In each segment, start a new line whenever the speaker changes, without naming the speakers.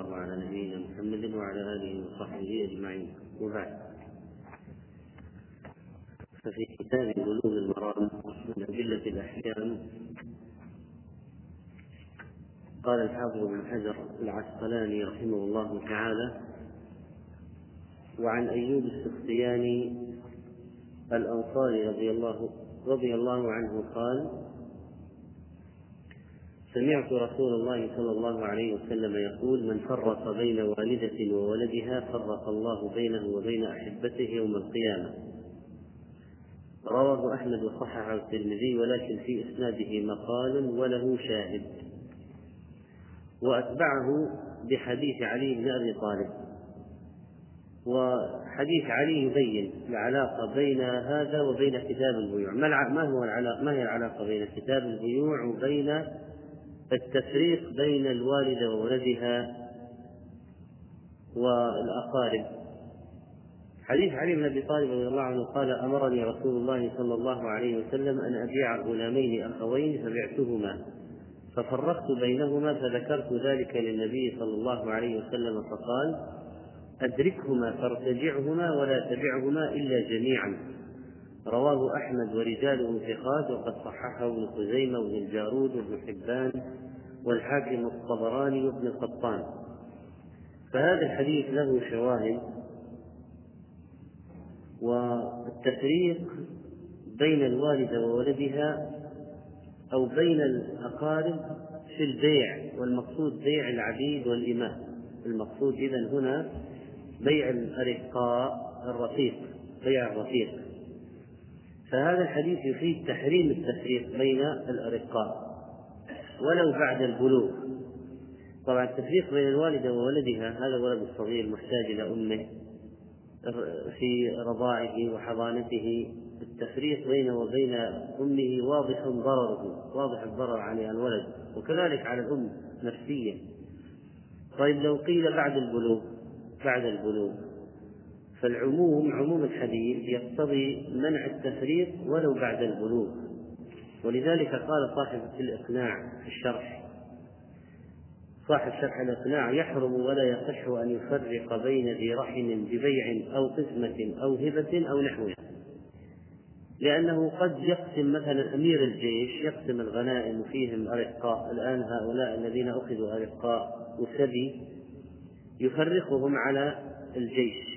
الله على نبينا محمد وعلى آله وصحبه أجمعين. وبعد. ففي كتاب بلوغ المرام من أدلة الأحكام قال الحافظ بن حجر العسقلاني رحمه الله تعالى وعن أيوب السختياني الأنصاري رضي الله رضي الله عنه قال سمعت رسول الله صلى الله عليه وسلم يقول من فرق بين والدة وولدها فرق الله بينه وبين أحبته يوم القيامة. رواه أحمد وصححه الترمذي ولكن في إسناده مقال وله شاهد. وأتبعه بحديث علي بن أبي طالب. وحديث علي يبين العلاقة بين هذا وبين كتاب البيوع. ما هو العلاقة ما هي العلاقة بين كتاب البيوع وبين التفريق بين الوالدة وولدها والأقارب. حديث علي بن أبي طالب رضي الله عنه قال أمرني رسول الله صلى الله عليه وسلم أن أبيع غلامين أخوين فبعتهما. ففرقت بينهما فذكرت ذلك للنبي صلى الله عليه وسلم فقال أدركهما فارتجعهما ولا تبعهما إلا جميعا. رواه أحمد ورجاله ثقات وقد صححه ابن خزيمة وابن الجارود وابن حبان والحاكم الطبراني وابن القطان فهذا الحديث له شواهد والتفريق بين الوالدة وولدها أو بين الأقارب في البيع والمقصود بيع العبيد والإماء. المقصود إذا هنا بيع الأرقاء الرفيق بيع الرفيق. فهذا الحديث يفيد تحريم التفريق بين الأرقاء. ولو بعد البلوغ. طبعا التفريق بين الوالدة وولدها هذا الولد الصغير محتاج إلى أمه في رضاعه وحضانته. التفريق بينه وبين أمه واضح ضرره واضح الضرر على الولد وكذلك على الأم نفسيا. طيب لو قيل بعد البلوغ بعد البلوغ فالعموم عموم الحديث يقتضي منع التفريق ولو بعد البلوغ. ولذلك قال صاحب الإقناع في الشرح صاحب شرح الإقناع يحرم ولا يصح أن يفرق بين ذي رحم ببيع أو قسمة أو هبة أو نحوها لأنه قد يقسم مثلا أمير الجيش يقسم الغنائم وفيهم أرقاء الآن هؤلاء الذين أخذوا أرقاء وسبي يفرقهم على الجيش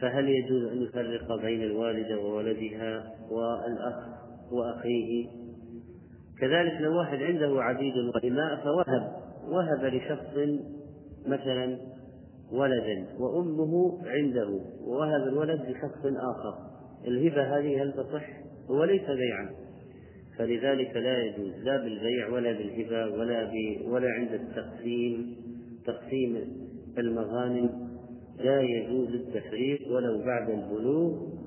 فهل يجوز أن يفرق بين الوالدة وولدها والأخ وأخيه. كذلك لو واحد عنده عبيد وإماء فوهب وهب لشخص مثلا ولدا وأمه عنده ووهب الولد لشخص آخر. الهبة هذه هل تصح؟ هو ليس بيعا. فلذلك لا يجوز لا بالبيع ولا بالهبة ولا ب... ولا عند التقسيم. تقسيم المغانم لا يجوز التفريق ولو بعد البلوغ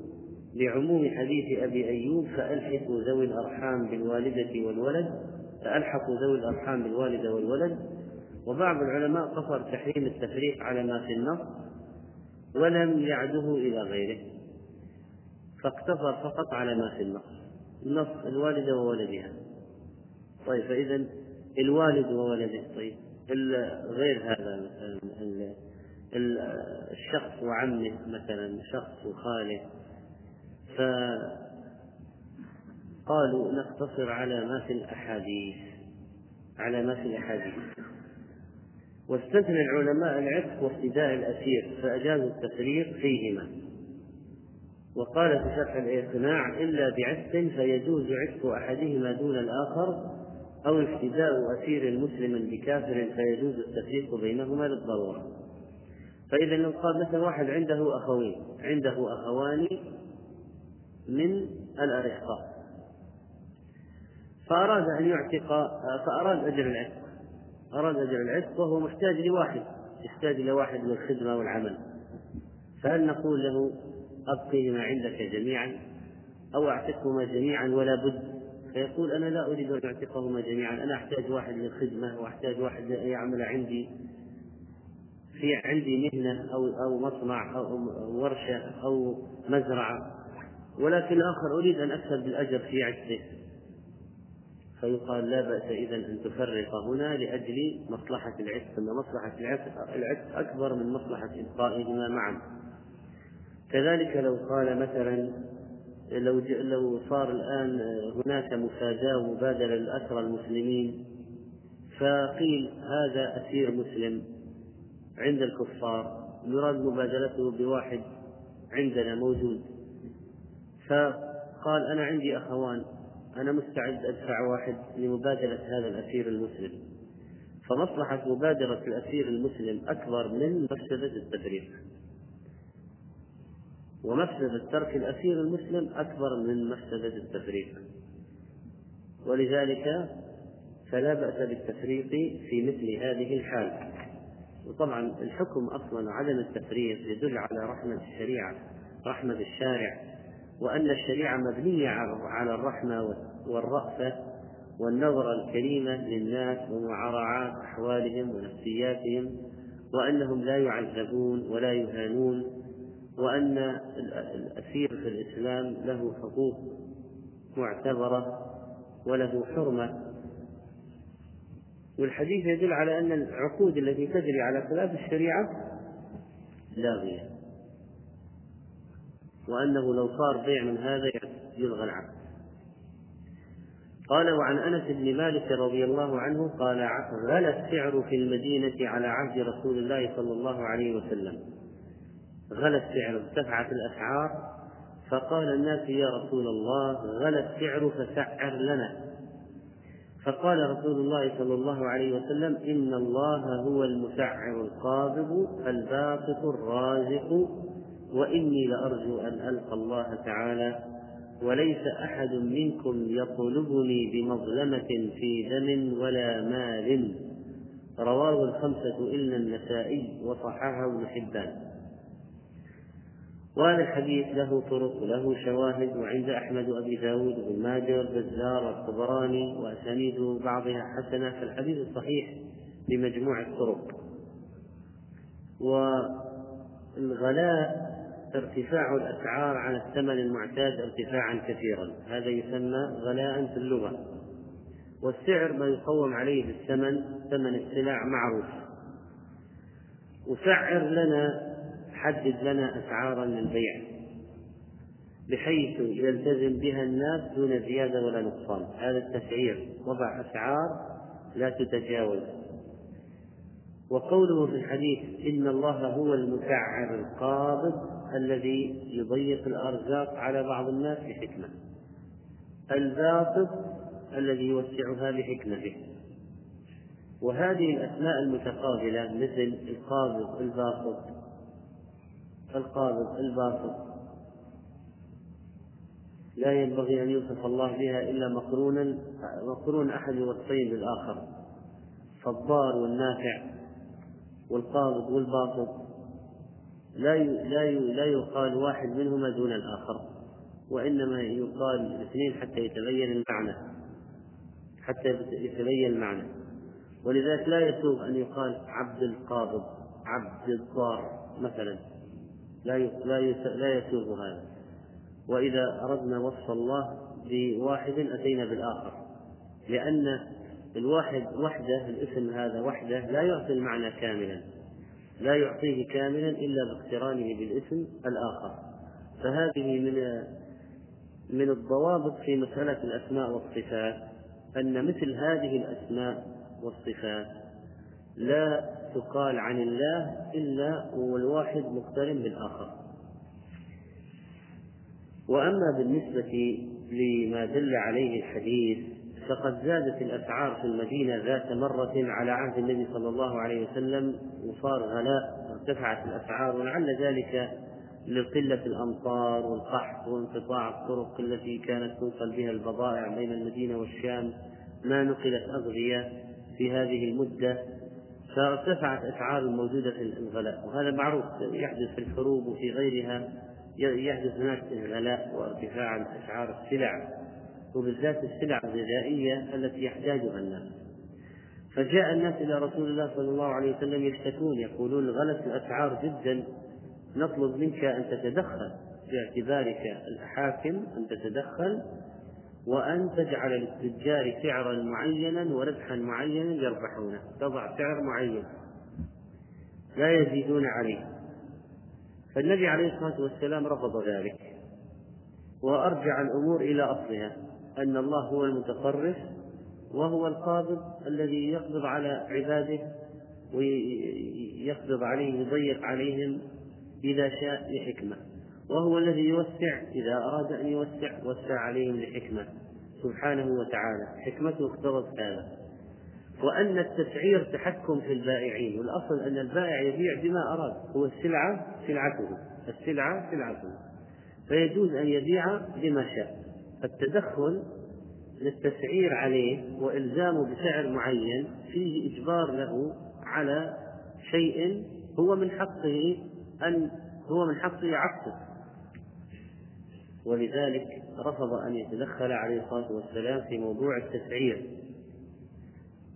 لعموم حديث أبي أيوب فألحقوا ذوي الأرحام بالوالدة والولد فألحقوا ذوي الأرحام بالوالدة والولد. وبعض العلماء قصر تحريم التفريق على ما في النص ولم يعده إلى غيره فاقتصر فقط على ما في النص النص الوالدة وولدها. طيب فإذا الوالد وولده طيب غير هذا مثلا الشخص وعمه مثلا شخص وخاله فقالوا نقتصر على ما في الأحاديث على ما في الأحاديث. واستثنى العلماء العتق وافتداء الأسير فأجازوا التفريق فيهما. وقال في شرح الإقناع إلا بعتق فيجوز عتق أحدهما دون الآخر أو افتداء أسير مسلم بكافر فيجوز التفريق بينهما للضرورة. فإذا لو قال مثلا واحد عنده أخوين عنده أخوان من الأرقاء فأراد أن يعتق فأراد أجر العتق. أراد أجر العتق وهو محتاج لواحد يحتاج إلى واحد للخدمة والعمل. فهل نقول له أبقيهما عندك جميعا أو أعتقهما جميعا ولا بد؟ فيقول أنا لا أريد أن أعتقهما جميعا أنا أحتاج واحد للخدمة وأحتاج واحد يعمل عندي في عندي مهنة أو أو مصنع أو ورشة أو مزرعة. ولكن الآخر أريد أن أكسب الأجر في عتقه فيقال لا بأس إذا أن تفرق هنا لأجل مصلحة العتق أن مصلحة العتق أكبر من مصلحة إبقائهما معا. كذلك لو قال مثلا لو لو صار الآن هناك مفاداة ومبادلة للأسرى المسلمين فقيل هذا أسير مسلم عند الكفار يراد مبادلته بواحد عندنا موجود. فقال أنا عندي أخوان أنا مستعد أدفع واحد لمبادلة هذا الأسير المسلم. فمصلحة مبادرة الأسير المسلم أكبر من مفسدة التفريق. ومفسدة ترك الأسير المسلم أكبر من مفسدة التفريق. ولذلك فلا بأس بالتفريق في مثل هذه الحال. وطبعا الحكم أصلا عدم التفريق يدل على رحمة الشريعة رحمة الشارع. وأن الشريعة مبنية على الرحمة والرأفة والنظرة الكريمة للناس ومراعاة أحوالهم ونفسياتهم وأنهم لا يعذبون ولا يهانون وأن الأسير في الإسلام له حقوق معتبرة وله حرمة. والحديث يدل على أن العقود التي تجري على خلاف الشريعة لاغية وأنه لو صار بيع من هذا يلغى العقد. قال وعن أنس بن مالك رضي الله عنه قال غلى السعر في المدينة على عهد رسول الله صلى الله عليه وسلم. غلى السعر ارتفعت الأسعار فقال الناس يا رسول الله غلى السعر فسعر لنا. فقال رسول الله صلى الله عليه وسلم إن الله هو المسعر القابض الباسط الرازق وإني لأرجو أن ألقى الله تعالى وليس أحد منكم يطلبني بمظلمة في دم ولا مال. رواه الخمسة إلا النسائي وصححه ابن حبان. وهذا الحديث له طرق وله شواهد وعند أحمد وأبي داود وابن ماجه والبزار والطبراني وأسانيد بعضها حسنة فالحديث الصحيح بمجموع الطرق. والغلاء ارتفاع الأسعار عن الثمن المعتاد ارتفاعا كثيرا. هذا يسمى غلاء في اللغة. والسعر ما يقوم عليه بالثمن ثمن السلع معروف. وسعر لنا حدد لنا أسعارا للبيع بحيث يلتزم بها الناس دون زيادة ولا نقصان. هذا التسعير وضع أسعار لا تتجاوز. وقوله في الحديث إن الله هو المسعر القابض الذي يضيق الأرزاق على بعض الناس بحكمة. الباسط الذي يوسعها بحكمته وهذه الأسماء المتقابلة مثل القابض الباسط القابض الباسط لا ينبغي أن يوصف الله بها إلا مقرونا مقرون أحد الوصفين بالآخر فالضار والنافع والقابض والباسط لا لا لا يقال واحد منهما دون الآخر وإنما يقال الاثنين حتى يتبين المعنى حتى يتبين المعنى. ولذلك لا يسوغ أن يقال عبد القابض عبد الضار مثلا. لا لا لا يسوغ هذا. وإذا أردنا وصف الله بواحد أتينا بالآخر لأن الواحد وحده الاسم هذا وحده لا يعطي المعنى كاملا. لا يعطيه كاملا إلا باقترانه بالاسم الآخر. فهذه من من الضوابط في مسألة الأسماء والصفات أن مثل هذه الأسماء والصفات لا تقال عن الله إلا والواحد مقترن بالآخر. وأما بالنسبة لما دل عليه الحديث فقد زادت الأسعار في المدينة ذات مرة على عهد النبي صلى الله عليه وسلم وصار غلاء ارتفعت الأسعار ولعل ذلك لقلة الأمطار والقحط وانقطاع الطرق التي كانت توصل بها البضائع بين المدينة والشام ما نقلت أغذية في هذه المدة فارتفعت أسعار الموجودة في الغلاء وهذا معروف يحدث في الحروب وفي غيرها يحدث هناك غلاء وارتفاع أسعار السلع. وبالذات السلع الغذائية التي يحتاجها الناس. فجاء الناس إلى رسول الله صلى الله عليه وسلم يشتكون يقولون غلت الأسعار جدا نطلب منك أن تتدخل باعتبارك الحاكم أن تتدخل وأن تجعل للتجار سعرا معينا وربحا معينا يربحونه. تضع سعر معين لا يزيدون عليه. فالنبي عليه الصلاة والسلام رفض ذلك وأرجع الأمور إلى أصلها. أن الله هو المتصرف وهو القابض الذي يقبض على عباده ويقبض عليهم ويضيق عليهم إذا شاء لحكمة وهو الذي يوسع إذا أراد أن يوسع وسع عليهم لحكمة سبحانه وتعالى. حكمته اقتضت هذا. وأن التسعير تحكم في البائعين والأصل أن البائع يبيع بما أراد هو السلعة سلعته السلعة سلعته فيجوز أن يبيع بما شاء. التدخل للتسعير عليه وإلزامه بسعر معين فيه إجبار له على شيء هو من حقه أن هو من حقه عكسه ولذلك رفض أن يتدخل عليه الصلاة والسلام في موضوع التسعير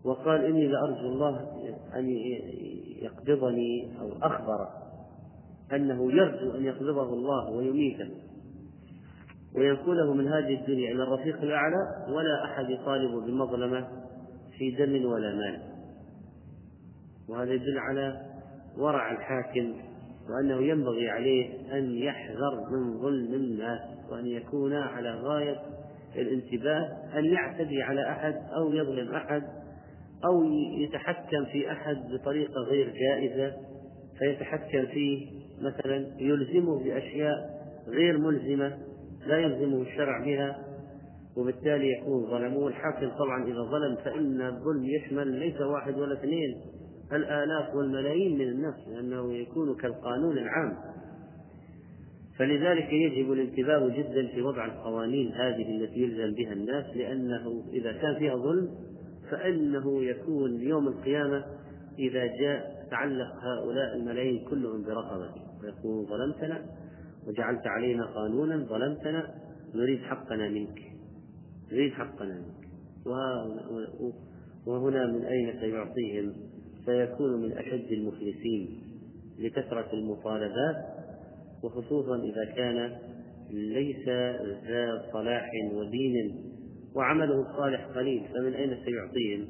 وقال إني لأرجو الله أن يقبضني أو أخبر أنه يرجو أن يقبضه الله ويميته وينقله من هذه الدنيا إلى الرفيق الأعلى ولا أحد يطالب بمظلمة في دم ولا مال. وهذا يدل على ورع الحاكم وأنه ينبغي عليه أن يحذر من ظلم الناس وأن يكون على غاية الانتباه أن يعتدي على أحد أو يظلم أحد أو يتحكم في أحد بطريقة غير جائزة فيتحكم فيه مثلا يلزمه بأشياء غير ملزمة لا يلزمه الشرع بها وبالتالي يكون ظلمه. الحاكم طبعا إذا ظلم فإن الظلم يشمل ليس واحد ولا اثنين. الآلاف والملايين من الناس لأنه يكون كالقانون العام. فلذلك يجب الانتباه جدا في وضع القوانين هذه التي يلزم بها الناس لأنه إذا كان فيها ظلم فإنه يكون يوم القيامة إذا جاء تعلق هؤلاء الملايين كلهم برقبته ويقول ظلمتنا وجعلت علينا قانونا ظلمتنا نريد حقنا منك. نريد حقنا منك. وهنا من أين سيعطيهم؟ سيكون من أشد المفلسين لكثرة المطالبات وخصوصا إذا كان ليس ذا صلاح ودين وعمله الصالح قليل. فمن أين سيعطيهم؟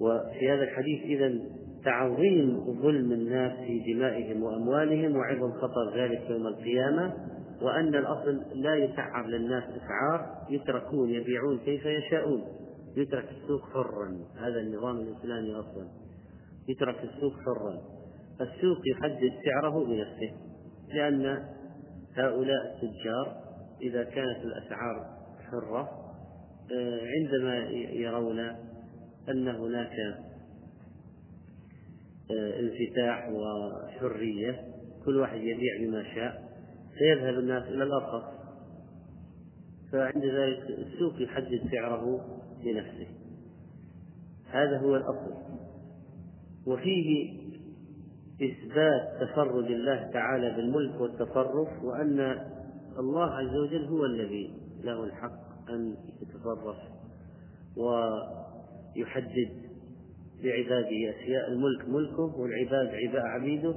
وفي هذا الحديث إذا تعظيم ظلم الناس في دمائهم وأموالهم وعظم خطر ذلك يوم القيامة وأن الأصل لا يسعر للناس إسعار يتركون يبيعون كيف يشاءون. يترك السوق حرا. هذا النظام الإسلامي أصلا. يترك السوق حرا. السوق يحدد سعره بنفسه لأن هؤلاء التجار إذا كانت الأسعار حرة آه، عندما يرون أن هناك انفتاح وحرية. كل واحد يبيع بما شاء سيذهب الناس إلى الأرخص. فعند ذلك السوق يحدد سعره لنفسه. هذا هو الأصل. وفيه إثبات تفرد الله تعالى بالملك والتصرف وأن الله عز وجل هو الذي له الحق أن يتصرف ويحدد لعباده أشياء الملك ملكه والعباد عباد عبيده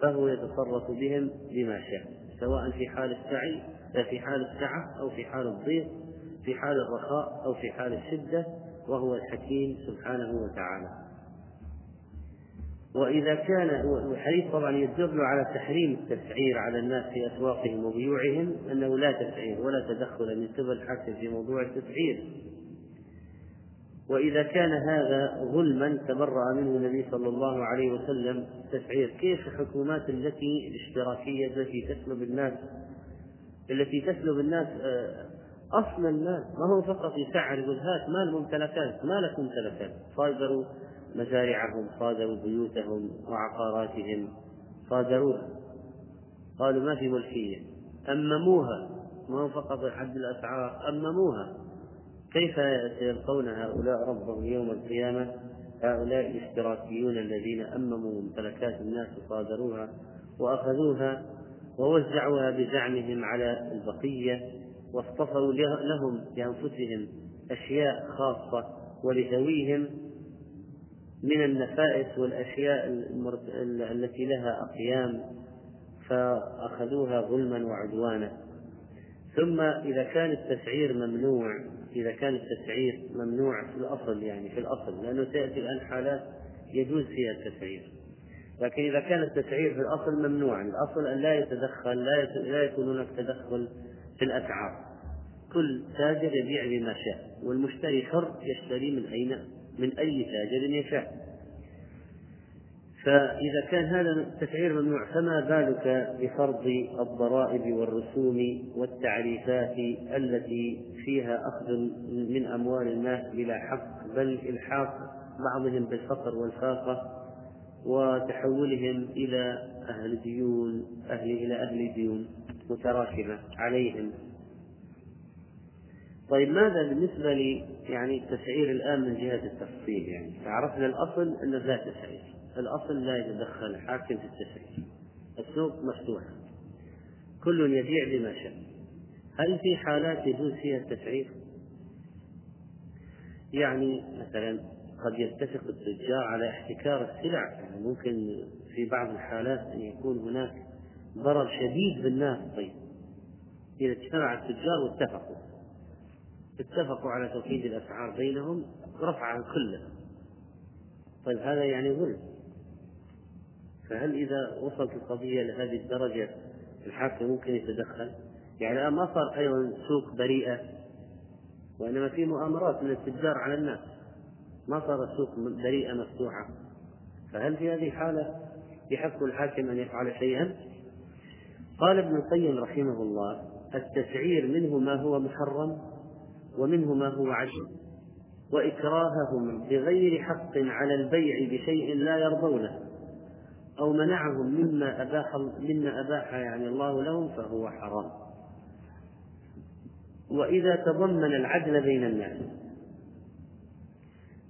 فهو يتصرف بهم بما شاء سواء في حال السعي في حال السعة أو في حال الضيق في حال الرخاء أو في حال الشدة وهو الحكيم سبحانه وتعالى. وإذا كان الحديث طبعا يدل على تحريم التسعير على الناس في أسواقهم وبيوعهم أنه لا تسعير ولا تدخل من قبل الحاكم في موضوع التسعير وإذا كان هذا ظلما تبرأ منه النبي صلى الله عليه وسلم تسعير كيف الحكومات التي الاشتراكية التي تسلب الناس التي تسلب الناس آه، أصل المال ما هو فقط يسعر يقول هات مال ممتلكات ما لك ممتلكات. صادروا مزارعهم صادروا بيوتهم وعقاراتهم صادروها قالوا ما في ملكية. أمموها ما هو فقط حد الأسعار أمموها. كيف سيلقون هؤلاء ربهم يوم القيامة؟ هؤلاء الاشتراكيون الذين أمموا ممتلكات الناس وصادروها وأخذوها ووزعوها بزعمهم على البقية واصطفوا لهم لأنفسهم أشياء خاصة ولذويهم من النفائس والأشياء التي لها أقيام فأخذوها ظلما وعدوانا. ثم إذا كان التسعير ممنوع إذا كان التسعير ممنوع في الأصل يعني في الأصل لأنه سيأتي الآن حالات يجوز فيها التسعير. لكن إذا كان التسعير في الأصل ممنوعا الأصل أن لا يتدخل لا لا يكون هناك تدخل في الأسعار. كل تاجر يبيع بما شاء والمشتري حر يشتري من أين؟ من أي تاجر يشاء. فإذا كان هذا التسعير ممنوع فما بالك بفرض الضرائب والرسوم والتعريفات التي فيها أخذ من أموال الناس بلا حق بل إلحاق بعضهم بالفقر والفاقة وتحولهم إلى أهل ديون أهل إلى أهل ديون متراكمة عليهم. طيب ماذا بالنسبة لي يعني التسعير الآن من جهة التفصيل يعني؟ عرفنا الأصل أنه لا تسعير الأصل لا يتدخل الحاكم في التسعير. السوق مفتوحة كل يبيع بما شاء. هل في حالات يجوز فيها التسعير؟ يعني مثلا قد يتفق التجار على احتكار السلع. يعني ممكن في بعض الحالات أن يكون هناك ضرر شديد بالناس. طيب. إذا اجتمع التجار واتفقوا. اتفقوا على توحيد الأسعار بينهم رفعها كلها طيب هذا يعني ظلم. فهل إذا وصلت القضية لهذه الدرجة الحاكم ممكن يتدخل؟ يعني ما صار أيضا سوق بريئة وإنما في مؤامرات من التجار على الناس ما صار السوق بريئة مفتوحة فهل في هذه الحالة يحق الحاكم أن يفعل شيئا؟ قال ابن القيم رحمه الله التسعير منه ما هو محرم ومنه ما هو عدل وإكراههم بغير حق على البيع بشيء لا يرضونه أو منعهم مما أباح مما أباح يعني الله لهم فهو حرام. وإذا تضمن العدل بين الناس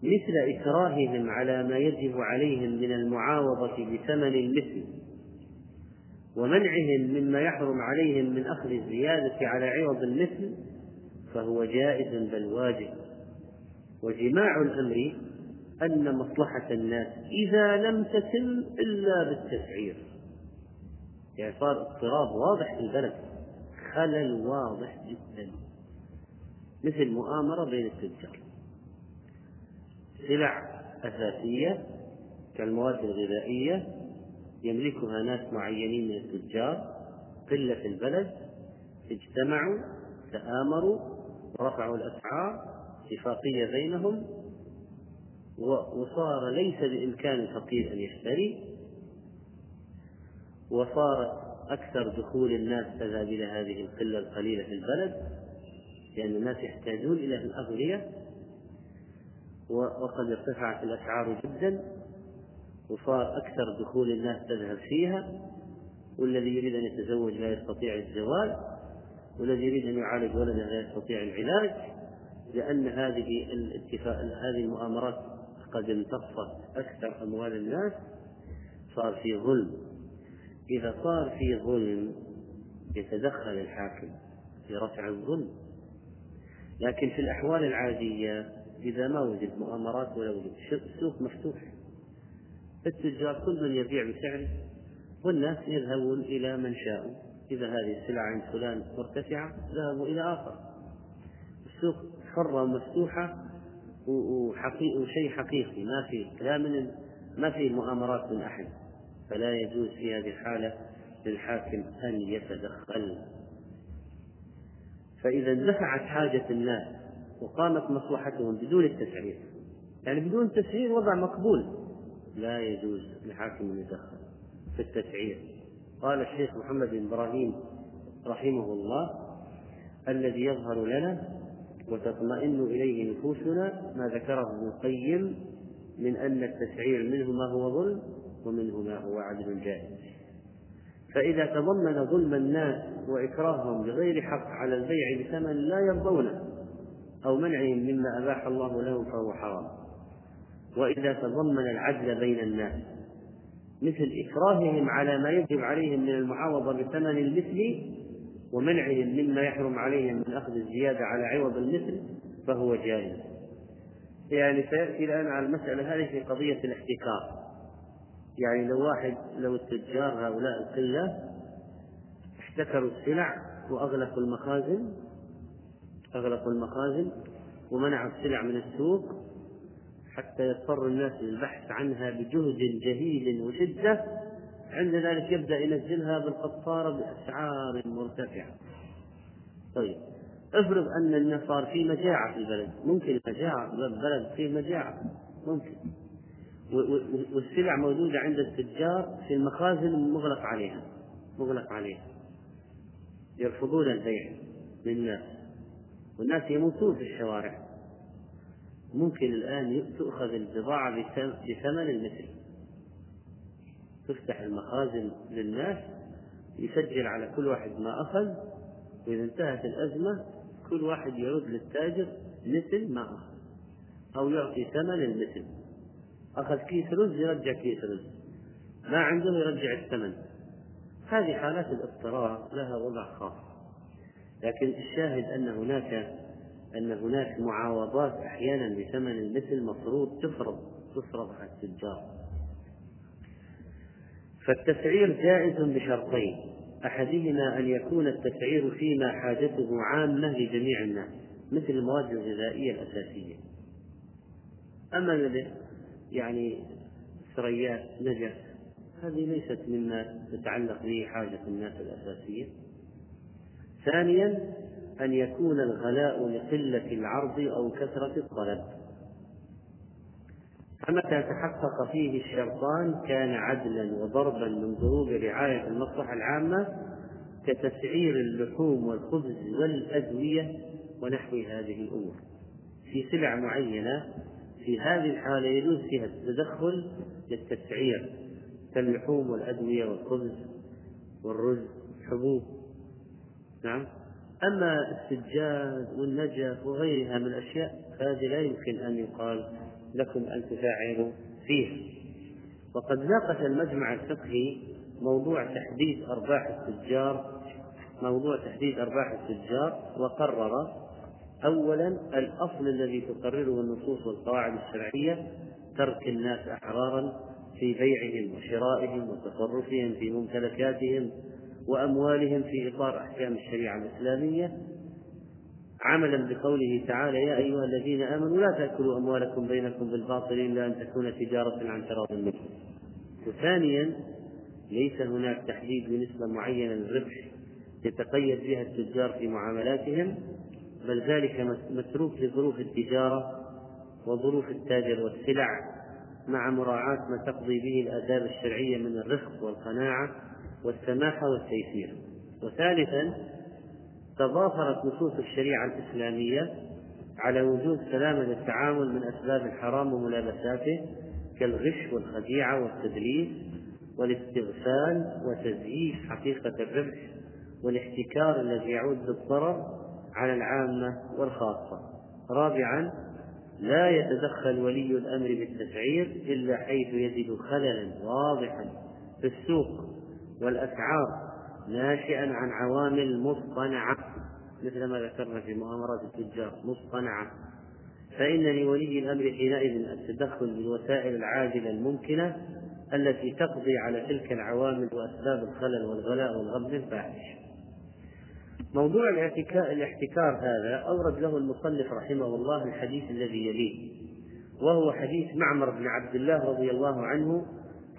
مثل إكراههم على ما يجب عليهم من المعاوضة بثمن المثل ومنعهم مما يحرم عليهم من أخذ الزيادة على عوض المثل فهو جائز بل واجب. وجماع الأمر أن مصلحة الناس إذا لم تتم إلا بالتسعير يعني صار اضطراب واضح في البلد خلل واضح جدا. مثل مؤامرة بين التجار. سلع أساسية كالمواد الغذائية يملكها ناس معينين من التجار قلة في البلد اجتمعوا تآمروا ورفعوا الأسعار اتفاقية بينهم وصار ليس بإمكان الفقير أن يشتري وصارت أكثر دخول الناس تذهب إلى هذه القلة القليلة في البلد لأن الناس يحتاجون إلى الأغذية وقد ارتفعت الأسعار جدا وصار أكثر دخول الناس تذهب فيها والذي يريد أن يتزوج لا يستطيع الزواج والذي يريد أن يعالج ولده لا يستطيع العلاج لأن هذه هذه المؤامرات قد امتصت أكثر أموال الناس صار في ظلم. إذا صار في ظلم يتدخل الحاكم في رفع الظلم. لكن في الأحوال العادية إذا ما وجد مؤامرات ولا وجد السوق مفتوح. التجار كل من يبيع بسعره والناس يذهبون إلى من شاءوا إذا هذه السلعة عند فلان مرتفعة ذهبوا إلى آخر. السوق حرة ومفتوحة وشيء حقيقي. ما في لا من ما في مؤامرات من أحد. فلا يجوز في هذه الحالة للحاكم أن يتدخل. فإذا اندفعت حاجة الناس وقامت مصلحتهم بدون التسعير. يعني بدون تسعير وضع مقبول. لا يجوز لحاكم أن يتدخل في التسعير. قال الشيخ محمد بن إبراهيم رحمه الله الذي يظهر لنا وتطمئن إليه نفوسنا ما ذكره ابن القيم من أن التسعير منه ما هو ظلم ومنه ما هو عدل جائز. فإذا تضمن ظلم الناس وإكراههم بغير حق على البيع بثمن لا يرضونه أو منعهم مما أباح الله له فهو حرام. وإذا تضمن العدل بين الناس مثل إكراههم على ما يجب عليهم من المعاوضة بثمن المثل ومنعهم مما يحرم عليهم من أخذ الزيادة على عوض المثل فهو جائز. يعني سيأتي الآن على المسألة هذه في قضية الاحتكار. يعني لو واحد لو التجار هؤلاء القلة احتكروا السلع وأغلقوا المخازن أغلقوا المخازن ومنعوا السلع من السوق حتى يضطر الناس للبحث عنها بجهد جهيد وشدة عند ذلك يبدأ ينزلها بالقطارة بأسعار مرتفعة. طيب افرض أن الناس صار في مجاعة في البلد. ممكن مجاعة البلد فيه مجاعة. ممكن. والسلع موجودة عند التجار في المخازن مغلق عليها. مغلق عليها. يرفضون البيع للناس والناس يموتون في الشوارع. ممكن الآن تؤخذ البضاعة بثمن المثل. تفتح المخازن للناس يسجل على كل واحد ما أخذ وإذا انتهت الأزمة كل واحد يرد للتاجر مثل ما أخذ أو يعطي ثمن المثل أخذ كيس رز يرجع كيس رز. ما عنده يرجع الثمن. هذه حالات الاضطرار لها وضع خاص. لكن الشاهد أن هناك أن هناك معاوضات أحيانا بثمن المثل مفروض تفرض تفرض على التجار. فالتسعير جائز بشرطين أحدهما أن يكون التسعير فيما حاجته عامة لجميع الناس مثل المواد الغذائية الأساسية. أما يعني ثريات نجف هذه ليست مما تتعلق به حاجة الناس الأساسية. ثانيا أن يكون الغلاء لقلة العرض أو كثرة الطلب. فمتى تحقق فيه الشرطان كان عدلا وضربا من ضروب رعاية المصلحة العامة كتسعير اللحوم والخبز والأدوية ونحو هذه الأمور. في سلع معينة في هذه الحالة يجوز فيها التدخل للتسعير كاللحوم والأدوية والخبز والرز حبوب نعم. أما السجاد والنجف وغيرها من الأشياء فهذه لا يمكن أن يقال لكم أن تفاعلوا فيها. وقد ناقش المجمع الفقهي موضوع تحديد أرباح التجار موضوع تحديد أرباح التجار وقرر أولا الأصل الذي تقرره النصوص والقواعد الشرعية ترك الناس أحرارا في بيعهم وشرائهم وتصرفهم في ممتلكاتهم وأموالهم في إطار أحكام الشريعة الإسلامية عملا بقوله تعالى يا أيها الذين آمنوا لا تأكلوا أموالكم بينكم بالباطل إلا أن تكون تجارة عن تراض منكم. وثانيا ليس هناك تحديد بنسبة معينة للربح يتقيد بها التجار في معاملاتهم بل ذلك متروك لظروف التجارة وظروف التاجر والسلع مع مراعاة ما تقضي به الآداب الشرعية من الرفق والقناعة والسماحة والتيسير. وثالثا تضافرت نصوص الشريعة الإسلامية على وجود سلامة التعامل من أسباب الحرام وملابساته كالغش والخديعة والتدليس والاستغفال وتزييف حقيقة الربح والاحتكار الذي يعود بالضرر على العامة والخاصة. رابعا لا يتدخل ولي الأمر بالتسعير إلا حيث يجد خللا واضحا في السوق والأسعار ناشئا عن عوامل مصطنعة مثل ما ذكرنا في مؤامرات التجار مصطنعة فإن لولي الأمر حينئذ التدخل بالوسائل العاجلة الممكنة التي تقضي على تلك العوامل وأسباب الخلل والغلاء والغبن الفاحش. موضوع الاحتكار هذا أورد له المصنف رحمه الله الحديث الذي يليه وهو حديث معمر بن عبد الله رضي الله عنه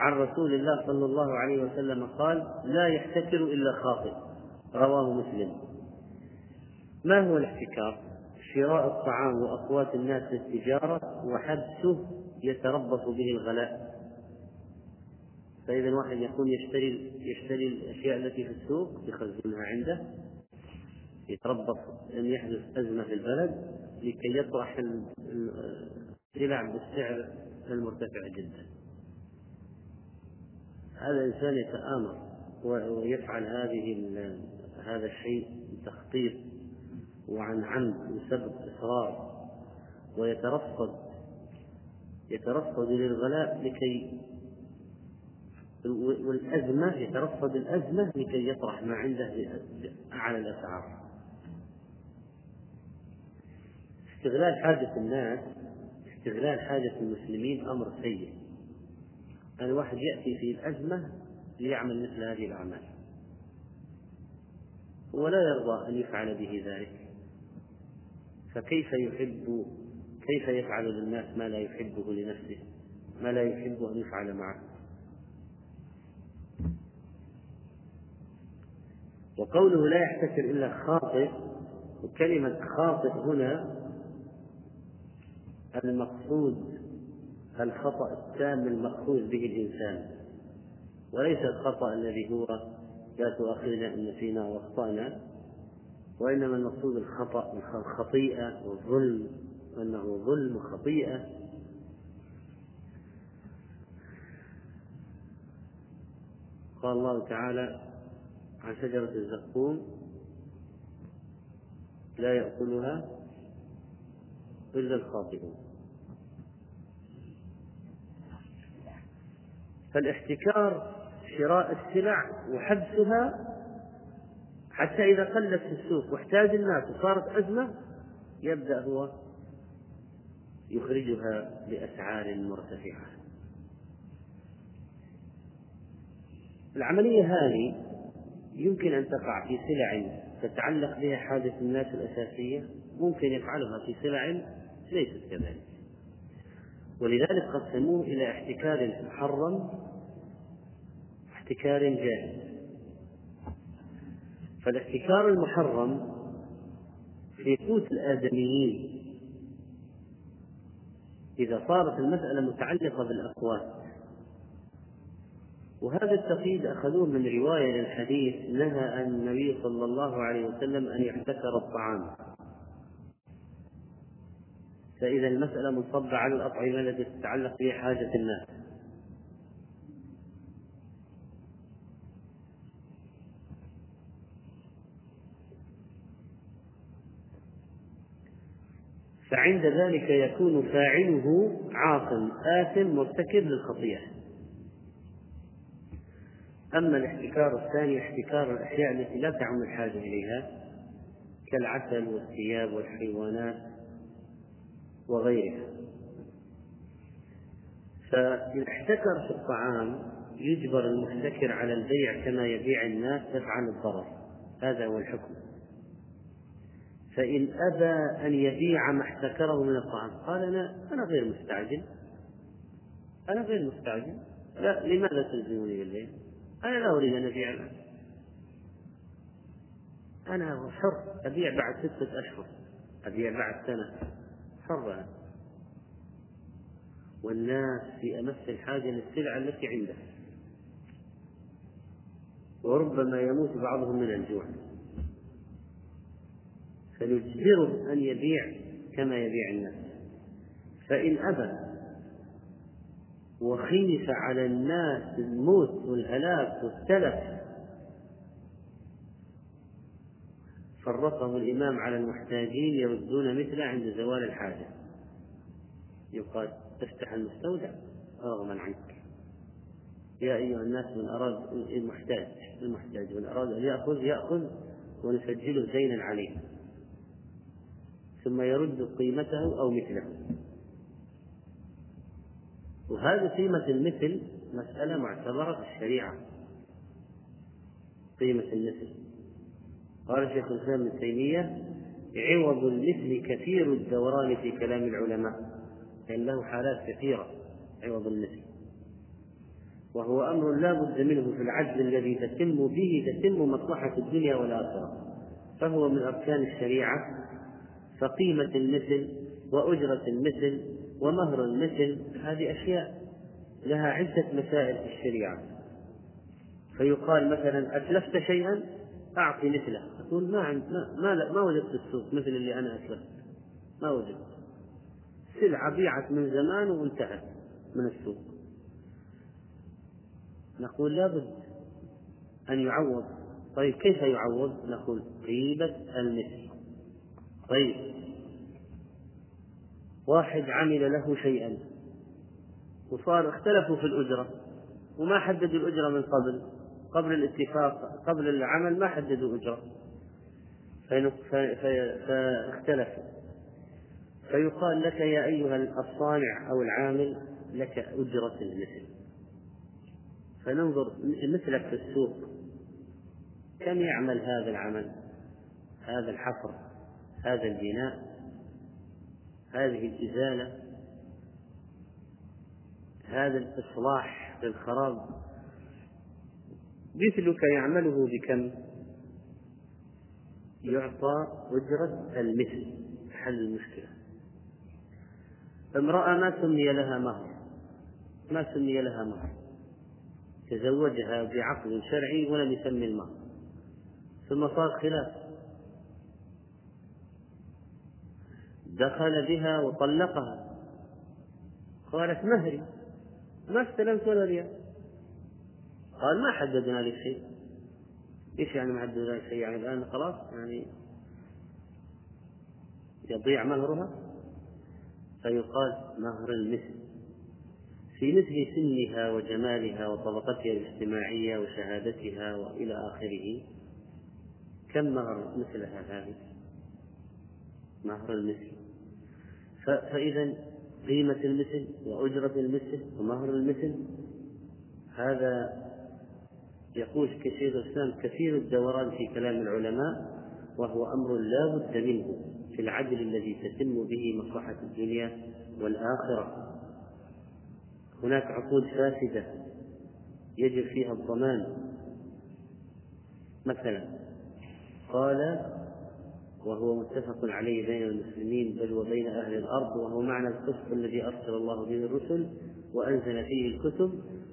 عن رسول الله صلى الله عليه وسلم قال لا يحتكر إلا خاطئ رواه مسلم. ما هو الاحتكار؟ شراء الطعام وأقوات الناس للتجارة وحبسه يتربص به الغلاء. فإذا الواحد يكون يشتري يشتري الأشياء التي في السوق يخزنها عنده يتربص أن يحدث أزمة في البلد لكي يطرح السلع بالسعر المرتفع جدا. هذا الإنسان يتآمر ويفعل هذه هذا الشيء بتخطيط وعن عمد بسبب إصرار ويترصد يترصد للغلاء لكي والأزمة يترصد الأزمة لكي يطرح ما عنده أعلى الأسعار. استغلال حاجة الناس استغلال حاجة المسلمين أمر سيء. الواحد يأتي في الأزمة ليعمل مثل هذه الأعمال. هو لا يرضى أن يفعل به ذلك. فكيف يحب كيف يفعل للناس ما لا يحبه لنفسه ما لا يحب أن يفعل معه؟ وقوله لا يحتكر إلا خاطئ وكلمة خاطئ هنا المقصود الخطأ التام المأخوذ به الإنسان وليس الخطأ الذي هو لا تؤاخذنا إن نسينا وأخطأنا وإنما المقصود الخطأ الخطيئة والظلم أنه ظلم وخطيئة قال الله تعالى عن شجرة الزقوم لا يأكلها إلا الخاطئون. فالاحتكار شراء السلع وحبسها حتى إذا قلت في السوق واحتاج الناس وصارت أزمة يبدأ هو يخرجها بأسعار مرتفعة. العملية هذه يمكن أن تقع في سلع تتعلق بها حاجة الناس الأساسية ممكن يفعلها في سلع ليست كذلك. ولذلك قسموه إلى احتكار محرم واحتكار جائز فالاحتكار المحرم في قوت الآدميين. إذا صارت المسألة متعلقة بالأقوات وهذا التقييد أخذوه من رواية للحديث نهى النبي صلى الله عليه وسلم أن يحتكر الطعام. فإذا المسألة منصبة على الأطعمة التي تتعلق بها حاجة الناس فعند ذلك يكون فاعله عاصم آثم مرتكب للخطيئة. أما الاحتكار الثاني احتكار الأشياء التي لا تعم الحاجة إليها كالعسل والثياب والحيوانات وغيرها. فإن احتكر في الطعام يجبر المحتكر على البيع كما يبيع الناس دفعا الضرر. هذا هو الحكم. فإن أبى أن يبيع ما احتكره من الطعام قال أنا أنا غير مستعجل. أنا غير مستعجل. لا لماذا تلزموني بالليل؟ أنا لا أريد أن أبيع الآن. أنا حر. أبيع بعد ستة أشهر. أبيع بعد سنة. أنا والناس في أمس الحاجة للسلعة التي عنده. وربما يموت بعضهم من الجوع. فنجبره أن يبيع كما يبيع الناس. فإن أبى وخيف على الناس الموت والهلاك والتلف فرقه الإمام على المحتاجين يردون مثله عند زوال الحاجة. يقال افتح المستودع رغما عنك. يا أيها الناس من أراد المحتاج المحتاج من أراد أن يأخذ يأخذ ونسجله دينا عليه. ثم يرد قيمته أو مثله. وهذه قيمة المثل مسألة معتبرة في الشريعة. قيمة المثل. قال شيخ الإسلام ابن تيمية عوض المثل كثير الدوران في كلام العلماء لأن له حالات كثيرة عوض المثل. وهو أمر لا بد منه في العدل الذي تتم به تتم مصلحة الدنيا والآخرة. فهو من أركان الشريعة فقيمة المثل وأجرة المثل ومهر المثل هذه أشياء لها عدة مسائل في الشريعة. فيقال مثلا أتلفت شيئا؟ أعطي مثله. أقول ما عند ما ما, ما وجدت السوق مثل اللي أنا أتلفت ما وجدت. سلعة بيعت من زمان وانتهت من السوق. نقول لابد أن يعوض. طيب كيف يعوض؟ نقول قيمة المثل. طيب. واحد عمل له شيئا. وصار اختلفوا في الأجرة. وما حددوا الأجرة من قبل. قبل الاتفاق قبل العمل ما حددوا أجرة. فاختلفوا فيقال لك يا أيها الصانع أو العامل لك أجرة المثل. فننظر مثلك في السوق. كم يعمل هذا العمل؟ هذا الحفر هذا البناء هذه الإزالة هذا الإصلاح للخراب مثلك يعمله بكم. يعطى أجرة المثل حل المشكلة. امرأة ما سمي لها مهر ما سمي لها مهر. تزوجها بعقد شرعي ولم يسمي المهر. ثم صار خلاف. دخل بها وطلقها. قالت مهري ما استلمت ولا ريال. قال ما حددنا لك شيء. إيش يعني ما حددنا لك شيء؟ يعني الآن خلاص يعني يضيع مهرها؟ فيقال مهر المثل. في مثل سنها وجمالها وطبقتها الاجتماعية وشهادتها وإلى آخره كم مهر مثلها هذه؟ مهر المثل. فإذا قيمة المثل وأجرة المثل ومهر المثل هذا يقول كشيخ الإسلام كثير الدوران في كلام العلماء وهو أمر لا بد منه في العدل الذي تتم به مصلحة الدنيا والآخرة. هناك عقود فاسدة يجب فيها الضمان. مثلا قال وهو متفق عليه بين المسلمين بل وبين أهل الأرض وهو معنى القسط الذي أرسل الله به الرسل وأنزل فيه الكتب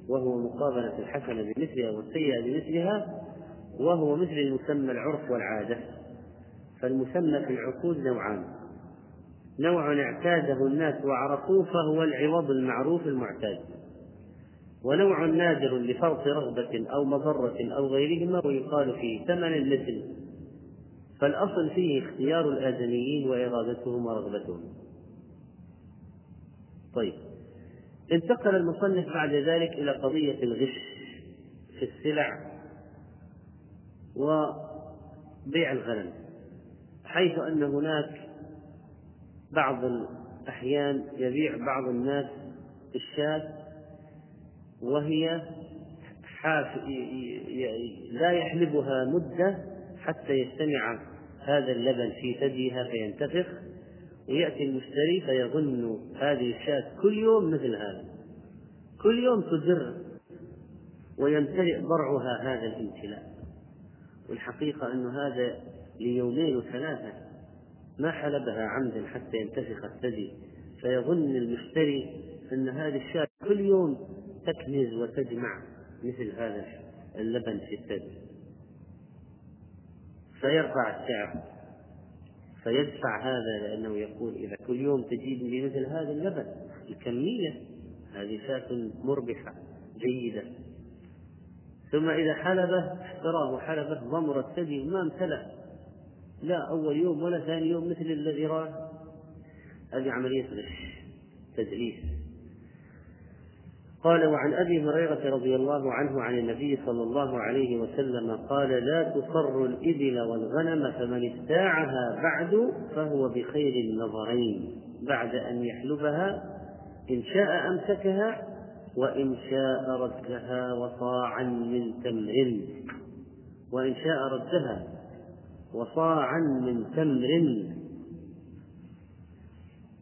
وهو مقابلة الحسنة بمثلها والسيئة بمثلها وهو مثل المسمى العرف والعادة. فالمسمى في العقود نوعان. نوع اعتاده الناس وعرفوه فهو العوض المعروف المعتاد. ونوع نادر لفرط رغبة أو مضرة أو غيرهما ويقال فيه ثمن المثل. فالأصل فيه اختيار الآدميين وإرادتهم ورغبتهم طيب. انتقل المصنف بعد ذلك إلى قضية الغش في السلع وبيع الغنم حيث أن هناك بعض الأحيان يبيع بعض الناس الشاة وهي حاف لا يحلبها مدة حتى يجتمع هذا اللبن في ثديها فينتفخ. ويأتي المشتري فيظن هذه الشاة كل يوم مثل هذا. كل يوم تدر ويمتلئ ضرعها هذا الامتلاء. والحقيقة أن هذا ليومين وثلاثة ما حلبها عمدا حتى ينتفخ الثدي. فيظن المشتري أن هذه الشاة كل يوم تكنز وتجمع مثل هذا اللبن في الثدي. فيرفع السعر. فيدفع هذا لأنه يقول إذا كل يوم تجيب مثل هذا اللبن الكمية هذه شاة مربحة جيدة. ثم إذا حلبه احتراه حلبه ضمر الثدي ما امتلأ. لا أول يوم ولا ثاني يوم مثل الذي راه. هذه عملية غش تدليس قال وعن أبي هريرة رضي الله عنه عن النبي صلى الله عليه وسلم قال لا تصر الإبل والغنم فمن ابتاعها بعد فهو بخير النظرين بعد أن يحلبها إن شاء أمسكها وإن شاء ردها وصاعا من تمر وإن شاء ردها وصاعا من تمر.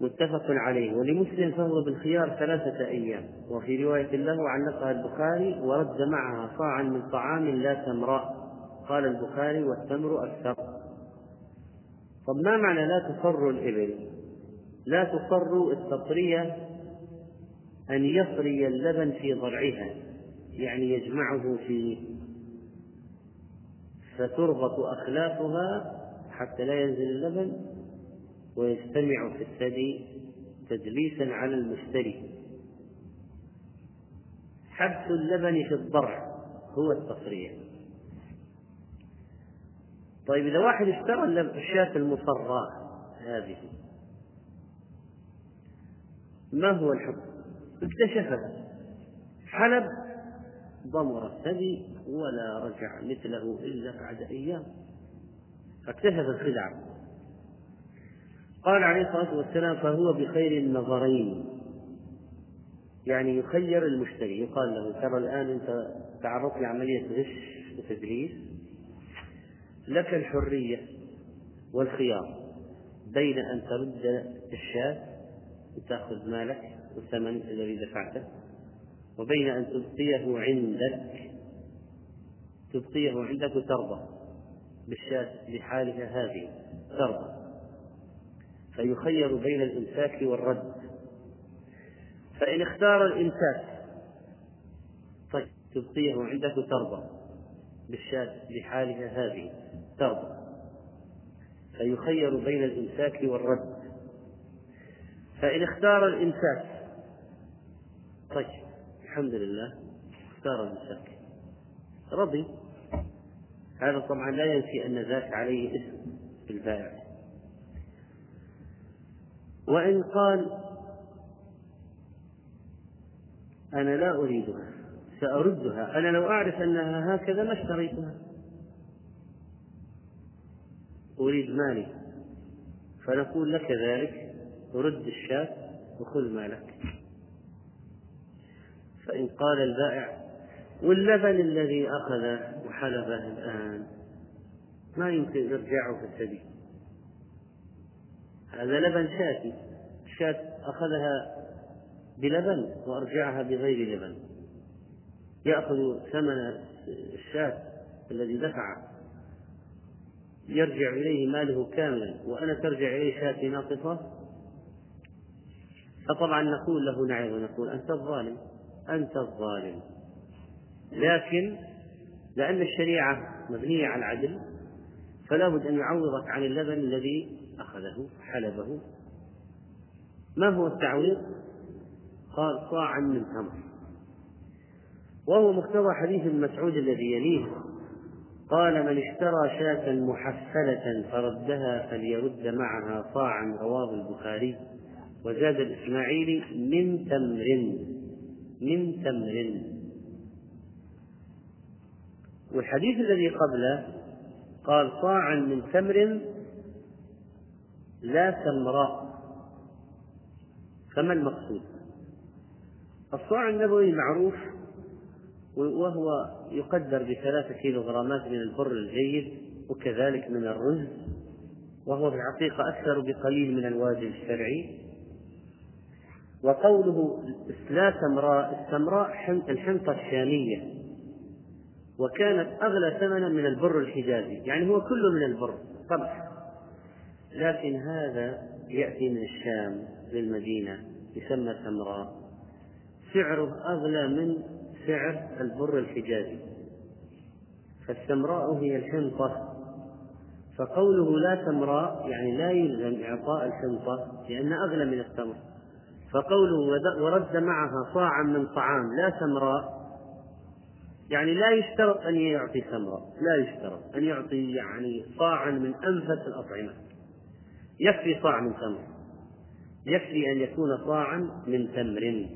متفق عليه ولمسلم فهو بالخيار ثلاثة أيام. وفي رواية له علقها البخاري ورد معها صاعا من طعام لا تمراء قال البخاري والتمر أكثر طب ما معنى لا تصر الإبل؟ لا تصر التصرية أن يصري اللبن في ضرعها يعني يجمعه فيه فتربط أخلافها حتى لا ينزل اللبن ويجتمع في الثدي تدليسا على المشتري. حبس اللبن في الضرع هو التصريع طيب إذا واحد اشترى الشاة المصراة هذه ما هو الحكم؟ اكتشفها حلب ضمر الثدي ولا رجع مثله إلا بعد أيام. فاكتشف الخدعة. قال عليه الصلاة والسلام فهو بخير النظرين. يعني يخير المشتري يقال له ترى الآن أنت تعرضت لعملية غش وتدليس. لك الحرية والخيار بين أن ترد الشاة وتأخذ مالك والثمن الذي دفعته وبين أن تبقيه عندك تبقيه عندك وترضى بالشاة لحالها هذه ترضى. فيخير بين الإمساك والرد. فإن اختار الإمساك طيب تبقيه عندك وترضى بالشاة لحالها هذه ترضى. فيخير بين الإمساك والرد. فإن اختار الإمساك طيب الحمد لله اختار الإمساك رضي. هذا طبعا لا ينفي أن ذاك عليه اسم البائع. وإن قال أنا لا أريدها سأردها. أنا لو أعرف أنها هكذا ما اشتريتها. أريد مالي. فنقول لك ذلك. رد الشاة وخذ مالك. فإن قال البائع واللبن الذي أخذه وحلبه الآن ما يمكن إرجاعه في السبيل. هذا لبن شاتي. الشاة أخذها بلبن وأرجعها بغير لبن. يأخذ ثمن الشاة الذي دفعه يرجع إليه ماله كاملا. وأنا ترجع إليه شاة ناقصة؟ فطبعا نقول له نعم. ونقول أنت الظالم. أنت الظالم. لكن لأن الشريعة مبنية على العدل فلا بد أن يعوضك عن اللبن الذي أخذه حلبه. ما هو التعويض؟ قال صاعا من تمر. وهو مقتضى حديث ابن مسعود الذي يليه. قال من اشترى شاة محفلة فردها فليرد معها صاعا. رواه البخاري. وزاد الإسماعيلي من تمر من تمر. والحديث الذي قبله قال صاعا من تمر لا تمراء فما المقصود؟ الصاع النبوي معروف وهو يقدر بثلاثة كيلوغرامات من البر الجيد وكذلك من الرز وهو في الحقيقة أكثر بقليل من الواجب الشرعي. وقوله لا تمراء التمراء الحنطة الشامية. وكانت أغلى ثمنا من البر الحجازي يعني هو كله من البر قمح لكن هذا يأتي من الشام للمدينة يسمى تمراء سعره أغلى من سعر البر الحجازي. فالسمراء هي الحنطة. فقوله لا تمراء يعني لا يلزم إعطاء الحنطة لأن أغلى من التمر فقوله ورد معها صاعا من طعام لا تمراء يعني لا يشترط أن يعطي تمرا لا يشترط أن يعطي يعني صاعا من أنفس الأطعمة. يكفي صاع من تمر. يكفي أن يكون صاعا من تمر.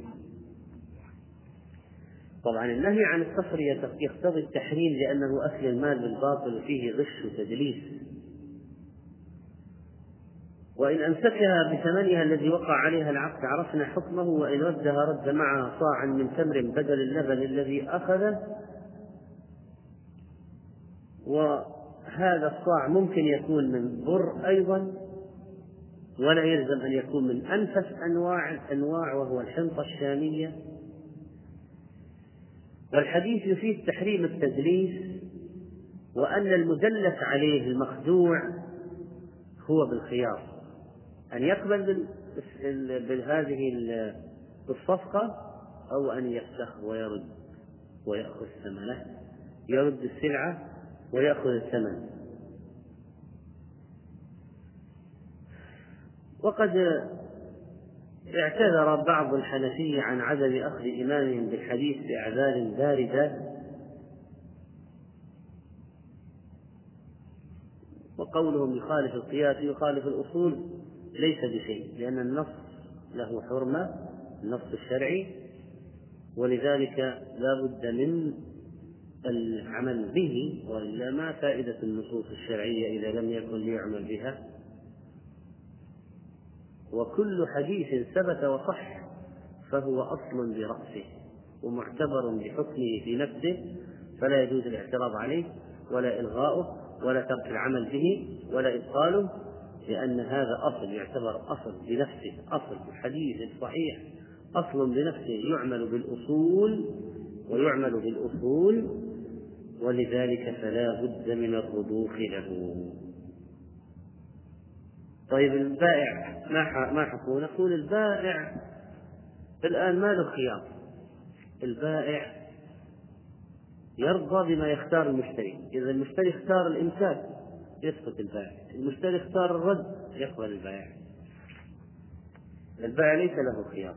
طبعا النهي عن التفرية يقتضي التحريم لأنه أكل المال بالباطل وفيه غش وتدليس. وإن أمسكها بثمنها الذي وقع عليها العقد عرفنا حكمه وإن ردها رد معها صاعا من تمر بدل اللبن الذي أخذه. وهذا الصاع ممكن يكون من بر أيضا. ولا يلزم أن يكون من أنفس أنواع الأنواع وهو الحنطة الشامية. والحديث يفيد تحريم التدليس وأن المدلس عليه المخدوع هو بالخيار. أن يقبل بهذه الصفقة أو أن يفسخ ويرد ويأخذ ثمنه يرد السلعة ويأخذ الثمن. وقد اعتذر بعض الحنفية عن عدم أخذ إمامهم بالحديث بأعذار باردة. وقولهم يخالف القياس يخالف الأصول ليس بشيء لأن النص له حرمة النص الشرعي. ولذلك لا بد من العمل به وإلا ما فائدة النصوص الشرعية إذا لم يكن ليعمل بها. وكل حديث ثبت وصح فهو أصل برأسه ومعتبر بحكمه في نفسه فلا يجوز الاعتراض عليه ولا إلغاؤه ولا ترك العمل به ولا إبطاله لأن هذا أصل يعتبر أصل بنفسه أصل الحديث الصحيح أصل بنفسه يعمل بالأصول ويعمل بالأصول ولذلك فلا بد من الرضوخ له. طيب البائع ما ما حكوا نقول البائع الآن ما له خيار. البائع يرضى بما يختار المشتري. إذا المشتري اختار الإمساك يسقط البائع. المشتري اختار الرد يقبل البائع. البائع ليس له خيار.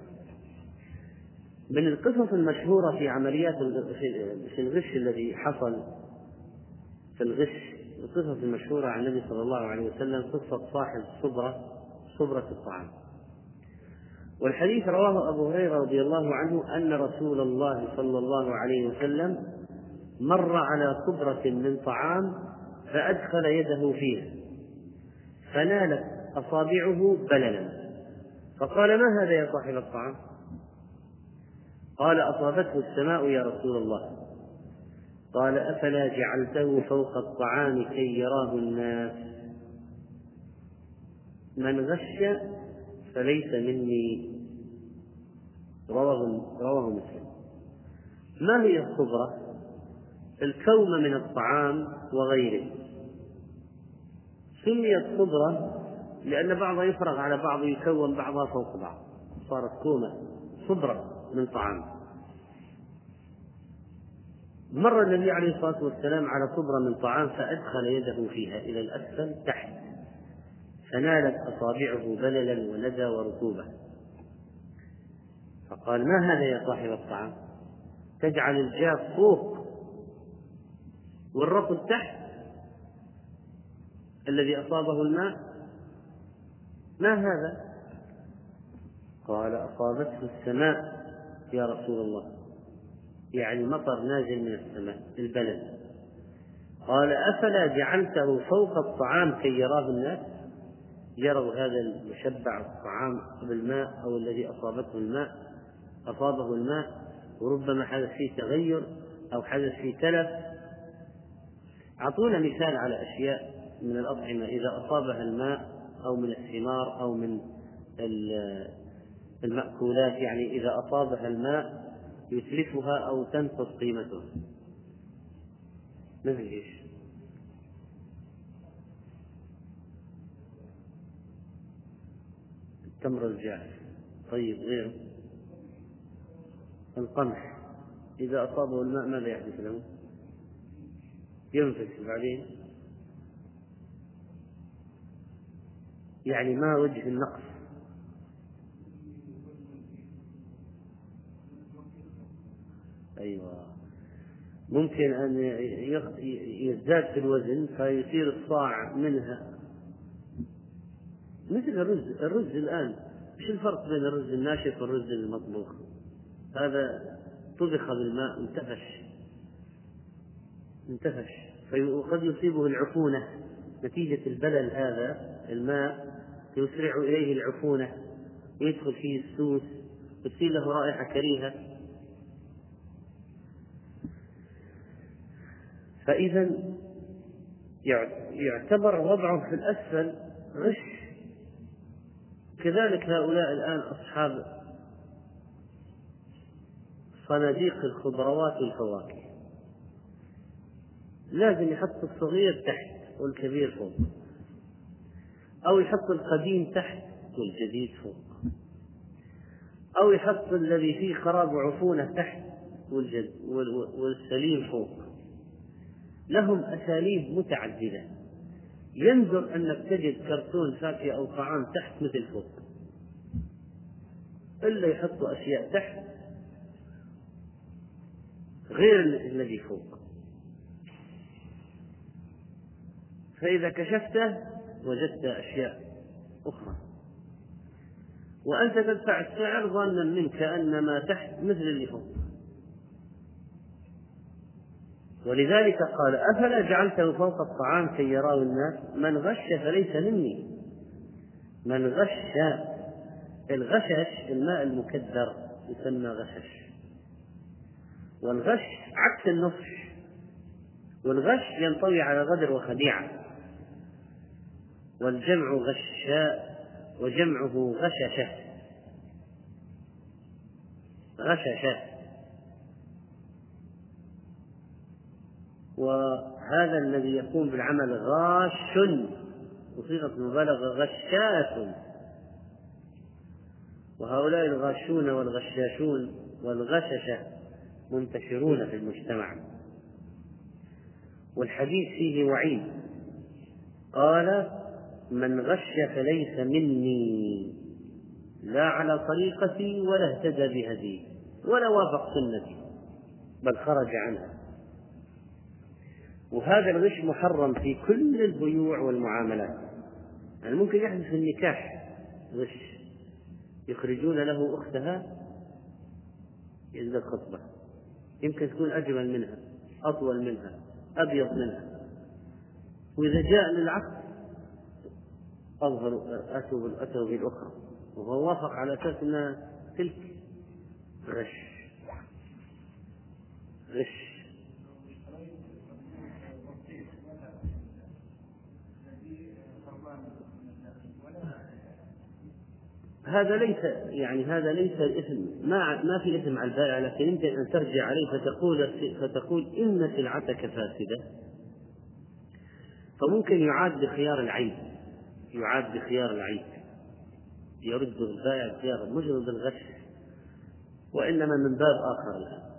من القصص المشهورة في عمليات في الغش الذي حصل في الغش القصص المشهورة عن النبي صلى الله عليه وسلم قصة صاحب صبرة صبرة الطعام. والحديث رواه أبو هريرة رضي الله عنه أن رسول الله صلى الله عليه وسلم مر على صبرة من طعام فأدخل يده فيها فنالت أصابعه بللا. فقال ما هذا يا صاحب الطعام؟ قال أصابته السماء يا رسول الله. قال أفلا جعلته فوق الطعام كي يراه الناس؟ من غش فليس مني. رواه رواه مسلم. ما هي الصبرة؟ الكوم من الطعام وغيره. سميت صبرة لأن بعضها يفرغ على بعض يكون بعضها فوق بعض. صارت كومة صبرة من طعام. مر النبي عليه الصلاة والسلام على صبرة من طعام فأدخل يده فيها إلى الأسفل تحت فنالت أصابعه بللا وندى ورطوبة فقال ما هذا يا صاحب الطعام؟ تجعل الجاف فوق والرطب تحت الذي أصابه الماء؟ ما هذا؟ قال أصابته السماء يا رسول الله. يعني مطر نازل من السماء البلد. قال أفلا جعلته فوق الطعام كي يراه الناس؟ يروا هذا المشبع الطعام بالماء أو الذي أصابته الماء أصابه الماء وربما حدث فيه تغير أو حدث فيه تلف. أعطونا مثال على أشياء من الأطعمة إذا أصابها الماء أو من الثمار أو من المأكولات يعني إذا أصابها الماء يتلفها أو تنقص قيمتها مثل إيش؟ التمر الجاف طيب غيره. القمح. إذا أصابه الماء ماذا يحدث له؟ ينفس بعدين. يعني ما وجه النقص. أيوة. ممكن أن يزداد في الوزن فيصير الصاع منها مثل الرز الرز الآن إيش الفرق بين الرز الناشف والرز المطبوخ؟ هذا طبخ بالماء انتفش. انتفش. وقد يصيبه العفونة. نتيجة البلل هذا الماء يسرع إليه العفونة. ويدخل فيه السوس. وتصير له رائحة كريهة. فإذا يعتبر وضعه في الأسفل غش. كذلك هؤلاء الآن أصحاب صناديق الخضروات والفواكه. لازم يحط الصغير تحت والكبير فوق. أو يحط القديم تحت والجديد فوق. أو يحط الذي فيه خراب وعفونة تحت والسليم فوق. لهم أساليب متعددة. ينظر أنك تجد كرتون فاكهة أو طعام تحت مثل فوق. إلا يحطوا أشياء تحت غير الذي فوق. فإذا كشفته وجدت أشياء أخرى. وأنت تدفع السعر ظنا منك أن ما تحت مثل اللي فوق. ولذلك قال أفلا جعلته فوق الطعام كي يراه الناس؟ من غش فليس مني. من غش الغشش الماء المكدر يسمى غشش. والغش عكس النصح والغش ينطوي على غدر وخديعة. والجمع غشاء وجمعه غششة. غششة. وهذا الذي يقوم بالعمل غاش وصيغة المبالغة غشاش. وهؤلاء الغاشون والغشاشون والغششة منتشرون في المجتمع. والحديث فيه وعيد. قال من غش فليس مني لا على طريقتي ولا اهتدى بهدي ولا وافق سنتي بل خرج عنها. وهذا الغش محرم في كل البيوع والمعاملات. يعني ممكن يحدث في النكاح غش. يخرجون له أختها عند الخطبة. يمكن تكون أجمل منها أطول منها أبيض منها. وإذا جاء للعقد أظهروا أتوا أتوا بالأخرى وهو وافق على أساس أنها تلك. غش. غش. هذا ليس يعني هذا ليس الإثم. ما ما في إثم على البائع لكن يمكن أن ترجع عليه فتقول فتقول إن سلعتك فاسدة. فممكن يعاد بخيار العيب يعاد بخيار العيب يرد البائع بخيار مش بالغش وإنما من باب آخر. لا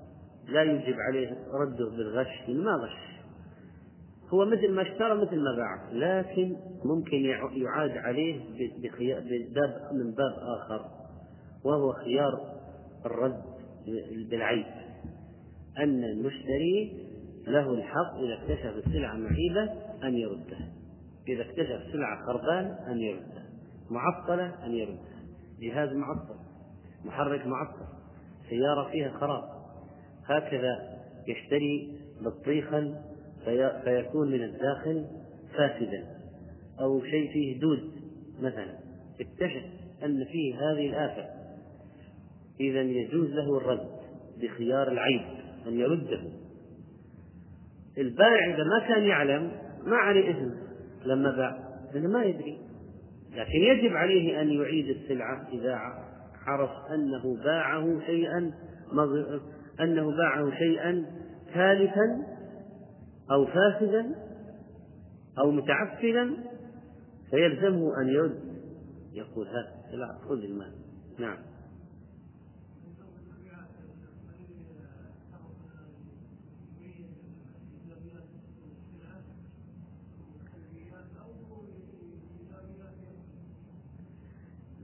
لا يجب عليه رده بالغش ما غش. هو مثل ما اشترى مثل ما باع لكن ممكن يعاد عليه بباب من باب آخر وهو خيار الرد بالعيب. أن المشتري له الحق إذا اكتشف السلعة معيبة أن يردها إذا اكتشف سلعة خربان أن يردها معطلة أن يردها جهاز معطل محرك معطل سيارة فيها خراب. هكذا يشتري بطيخا فيكون من الداخل فاسدا أو شيء فيه دود مثلا. اكتشف أن فيه هذه الآفة. إذا يجوز له الرد بخيار العيب أن يرده. البائع إذا ما كان يعلم ما عليه إثم لما باع لأنه ما يدري. لكن يجب عليه أن يعيد السلعة إذا عرف أنه باعه شيئا أنه باعه شيئا ثالثا أو فاسدا أو متعفنا فيلزمه أن يرد. يقول هات لا خذ المال. نعم.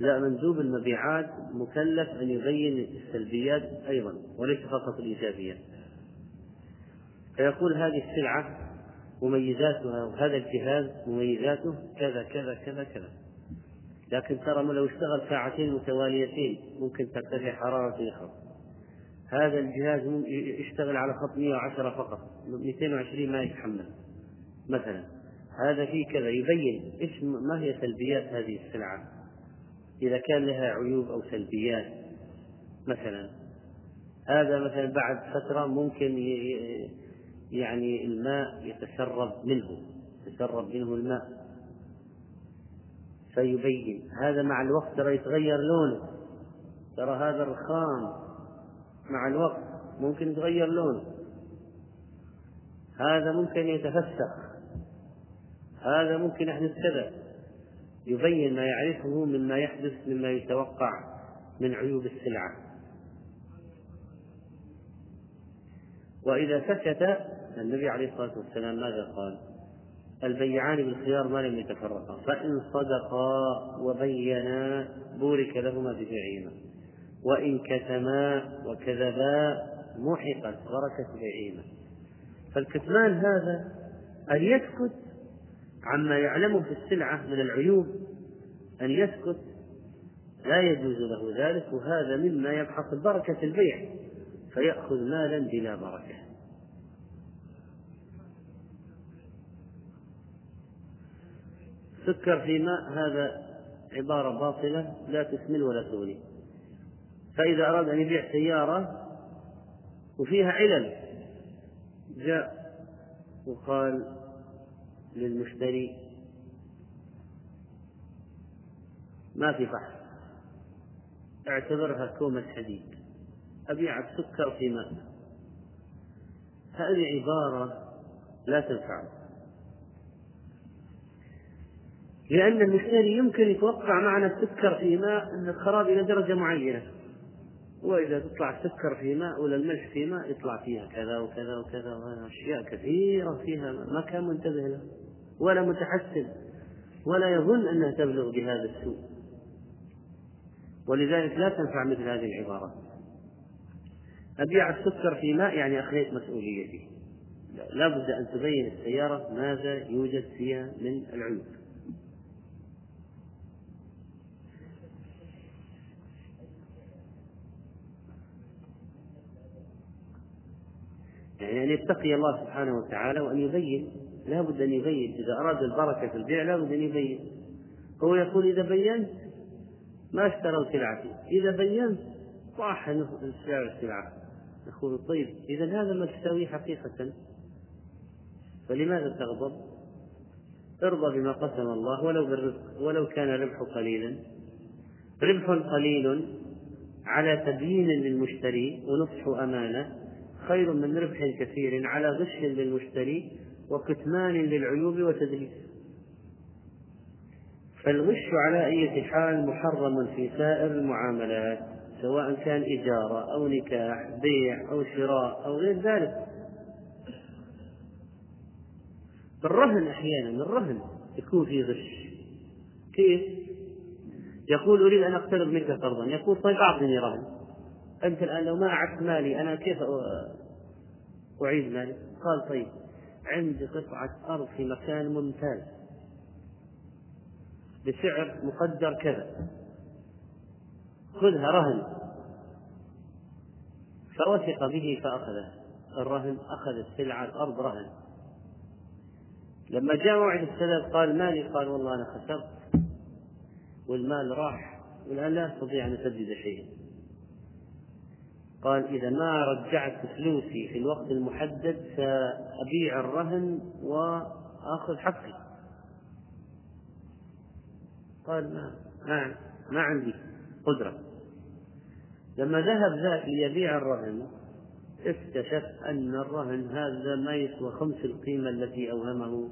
لا مندوب المبيعات مكلف أن يبين السلبيات أيضا وليس فقط الإيجابيات. فيقول هذه السلعة مميزاتها وهذا الجهاز مميزاته كذا كذا كذا كذا. لكن ترى لو اشتغل ساعتين متواليتين ممكن ترتفع حرارة الخط هذا الجهاز يشتغل على خط 110 فقط 220 ما يتحمل مثلا. هذا فيه كذا يبين إيش ما هي سلبيات هذه السلعة. إذا كان لها عيوب أو سلبيات مثلا. هذا مثلا بعد فترة ممكن يعني الماء يتسرب منه يتسرب منه الماء. فيبين. هذا مع الوقت ترى يتغير لونه. ترى هذا الرخام مع الوقت ممكن يتغير لونه. هذا ممكن يتفسخ. هذا ممكن يحدث كذا يبين ما يعرفه مما يحدث مما يتوقع من عيوب السلعة. وإذا سكت النبي عليه الصلاة والسلام ماذا قال؟ البيعان بالخيار ما لم يتفرقا فإن صدقا وبينا بورك لهما ببيعهما وإن كتما وكذبا محقت بركة بيعهما فالكتمان هذا أن يسكت عما يعلمه في السلعة من العيوب أن يسكت لا يجوز له ذلك وهذا مما يبحث بركة البيع فيأخذ مالا بلا بركة سكر في ماء هذا عبارة باطلة لا تسمن ولا تغني. فإذا أراد أن يبيع سيارة وفيها علل جاء وقال للمشتري ما في فحص اعتبرها كومة حديد أبيعك سكر في ماء. هذه عبارة لا تنفع لأن المشتري يمكن يتوقع معنى السكر في ماء أن الخراب إلى درجة معينة. وإذا تطلع السكر في ماء ولا الملح في ماء يطلع فيها كذا وكذا وكذا وأشياء كثيرة فيها ما كان منتبه له. ولا متحسن. ولا يظن أنها تبلغ بهذا السوء. ولذلك لا تنفع مثل هذه العبارات أبيع السكر في ماء يعني أخليت مسؤوليتي. لا بد أن تبين السيارة ماذا يوجد فيها من العيوب. يعني أن يتقي الله سبحانه وتعالى وأن يبين. لا بد أن يبين. إذا أراد البركة في البيع لا بد أن يبين. هو يقول إذا بينت ما اشتروا سلعتي إذا بينت صاح سعر السلعة يقول طيب إذا هذا ما تساويه حقيقة؟ فلماذا تغضب؟ ارضى بما قسم الله ولو بالرزق ولو كان الربح قليلا. ربح قليل على تبيين للمشتري ونصح أمانة. خير من ربح كثير على غش للمشتري وكتمان للعيوب وتدليس. فالغش على أي حال محرم في سائر المعاملات سواء كان إجارة أو نكاح بيع أو شراء أو غير ذلك. بالرهن أحيانا الرهن يكون فيه غش. كيف؟ يقول أريد أن أقترض منك قرضا. يقول طيب أعطني رهن. أنت الآن لو ما أعدت مالي أنا كيف أعيد مالي؟ قال طيب عندي قطعة أرض في مكان ممتاز. بسعر مقدر كذا. خذها رهن. فوثق به فأخذه الرهن أخذ السلعة الأرض رهن. لما جاء موعد السداد قال مالي قال والله أنا خسرت. والمال راح والآن لا أستطيع أن أسدد شيئا. قال إذا ما رجعت فلوسي في الوقت المحدد سأبيع الرهن وآخذ حقي. قال ما ما, ما عندي قدرة. لما ذهب ذاك ليبيع الرهن اكتشف أن الرهن هذا ما يسوى خمس القيمة التي أوهمه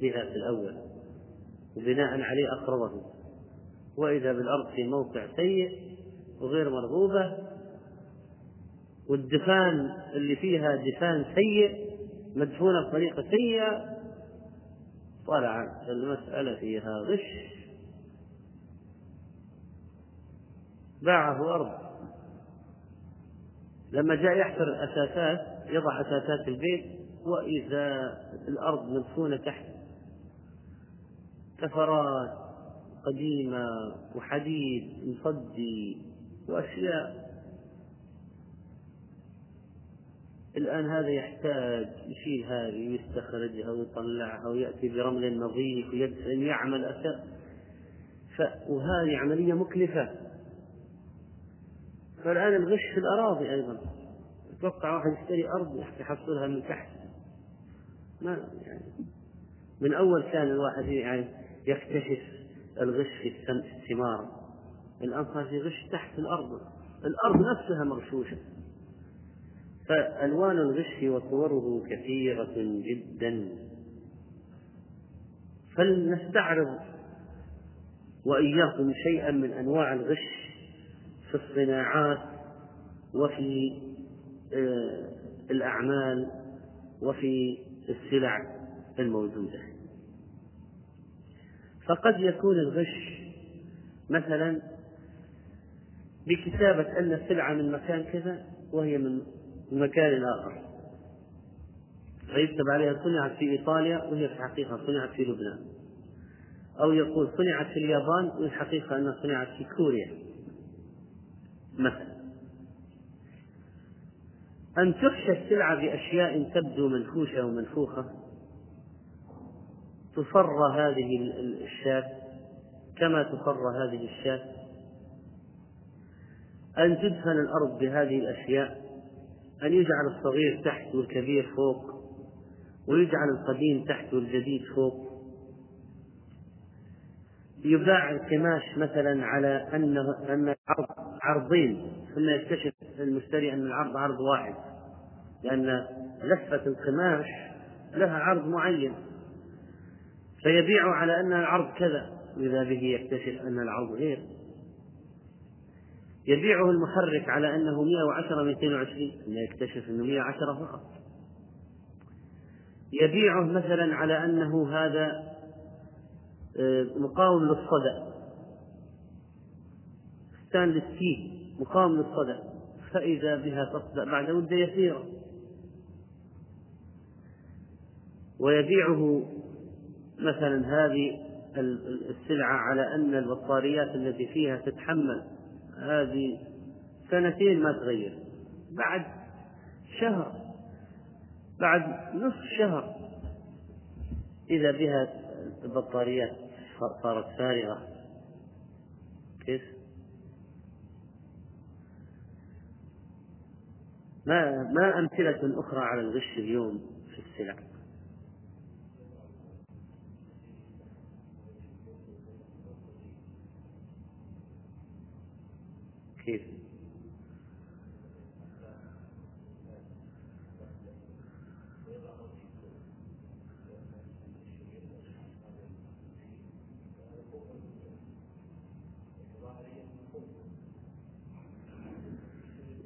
بها في الأول وبناء عليه أقرضه. وإذا بالأرض في موقع سيء وغير مرغوبة والدفان اللي فيها دفان سيء مدفونة بطريقة سيئة. طلع المسألة فيها غش باعه أرض. لما جاء يحفر الأساسات يضع أساسات البيت وإذا الأرض مدفونة تحت. كفرات قديمة وحديد مصدي وأشياء. الآن هذا يحتاج يشيل هذه ويستخرجها ويطلعها ويأتي برمل نظيف ويدفن يعمل أساس ف... وهذه عملية مكلفة. فالآن الغش في الأراضي أيضا. أتوقع واحد يشتري أرض يحصلها من تحت. ما يعني من أول كان الواحد يعني يكتشف الغش في الثمار. الآن صار في غش تحت الأرض. الأرض نفسها مغشوشة. فألوان الغش وصوره كثيرة جدا. فلنستعرض وإياكم شيئا من أنواع الغش في الصناعات وفي آه، الأعمال وفي السلع الموجودة. فقد يكون الغش مثلا بكتابة أن السلعة من مكان كذا وهي من مكان آخر. فيكتب عليها صنعت في إيطاليا وهي في الحقيقة صنعت في لبنان. أو يقول صنعت في اليابان والحقيقة أنها صنعت في كوريا. مثلا. أن تحشى السلعة بأشياء تبدو منفوشة ومنفوخة تصر هذه الشاة كما تصر هذه الشاة. أن تدفن الأرض بهذه الأشياء أن يجعل الصغير تحت والكبير فوق ويجعل القديم تحت والجديد فوق. يباع القماش مثلا على انه أن العرض عرضين ثم يكتشف المشتري أن العرض عرض واحد. لأن لفة القماش لها عرض معين. فيبيع على أن العرض كذا. واذا به يكتشف أن العرض غير. يبيعه المحرك على أنه 110 220 ثم يكتشف إنه 110 فقط. يبيعه مثلا على أنه هذا آه، مقاوم للصدى stainless steel مقاوم للصدى فإذا بها تصدأ بعد مدة يسيرة. ويبيعه مثلا هذه السلعة على أن البطاريات التي فيها تتحمل هذه سنتين ما تغير بعد شهر بعد نصف شهر إذا بها البطاريات صارت فارغة كيف؟ ما ما أمثلة أخرى على الغش اليوم في السلع؟ كيف؟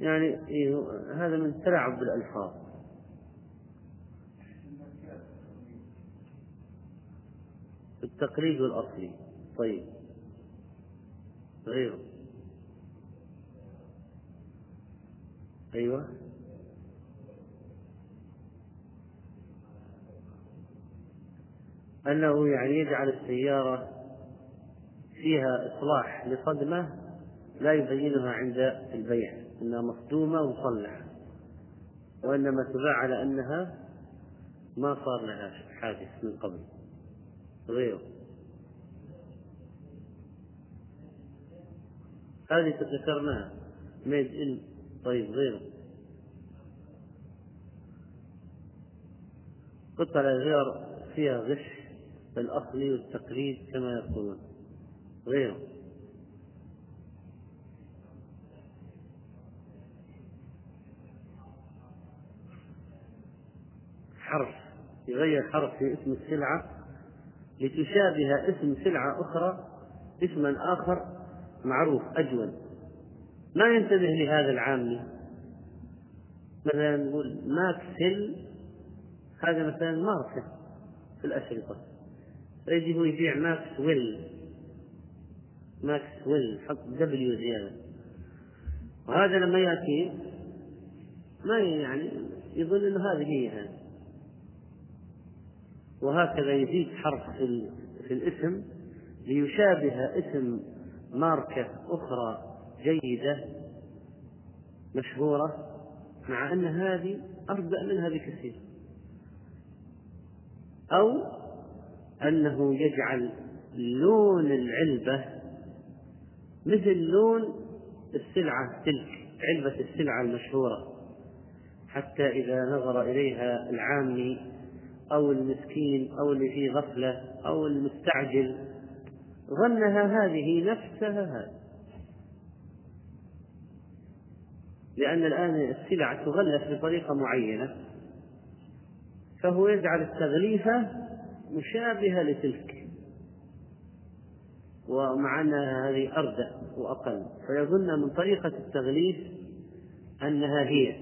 يعني إيه هذا من التلاعب بالألفاظ التقليد الأصلي طيب. غيره. أيوه. أنه يعني يجعل السيارة فيها إصلاح لصدمة لا يبينها عند البيع. أنها مصدومة ومصلحة وإنما تباع على أنها ما صار لها حادث من قبل غيره. هذه ذكرناها ميد إن طيب غيره. قطع الغير فيها غش الأصلي والتقليد كما يقولون غيره. حرف يغير حرف في اسم السلعة لتشابه اسم سلعة أخرى اسما آخر معروف أجود. ما ينتبه لهذا العامي مثلا نقول ماكسل هذا مثلا ماركة في الأشرطة. فيجي هو يبيع ماكسويل ماكسويل حط W زيادة. وهذا لما يأتي ما يعني يظن إنه هذه هي هذه وهكذا يزيد حرف في, في الاسم ليشابه اسم ماركة أخرى جيدة مشهورة مع أن هذه أردأ منها بكثير. أو أنه يجعل لون العلبة مثل لون السلعة تلك علبة السلعة المشهورة حتى إذا نظر إليها العامي أو المسكين أو اللي فيه غفلة أو المستعجل. ظنها هذه نفسها هذه لأن الآن السلع تغلف بطريقة معينة فهو يجعل التغليفة مشابهة لتلك. ومع أنها هذه أردأ وأقل. فيظن من طريقة التغليف أنها هي.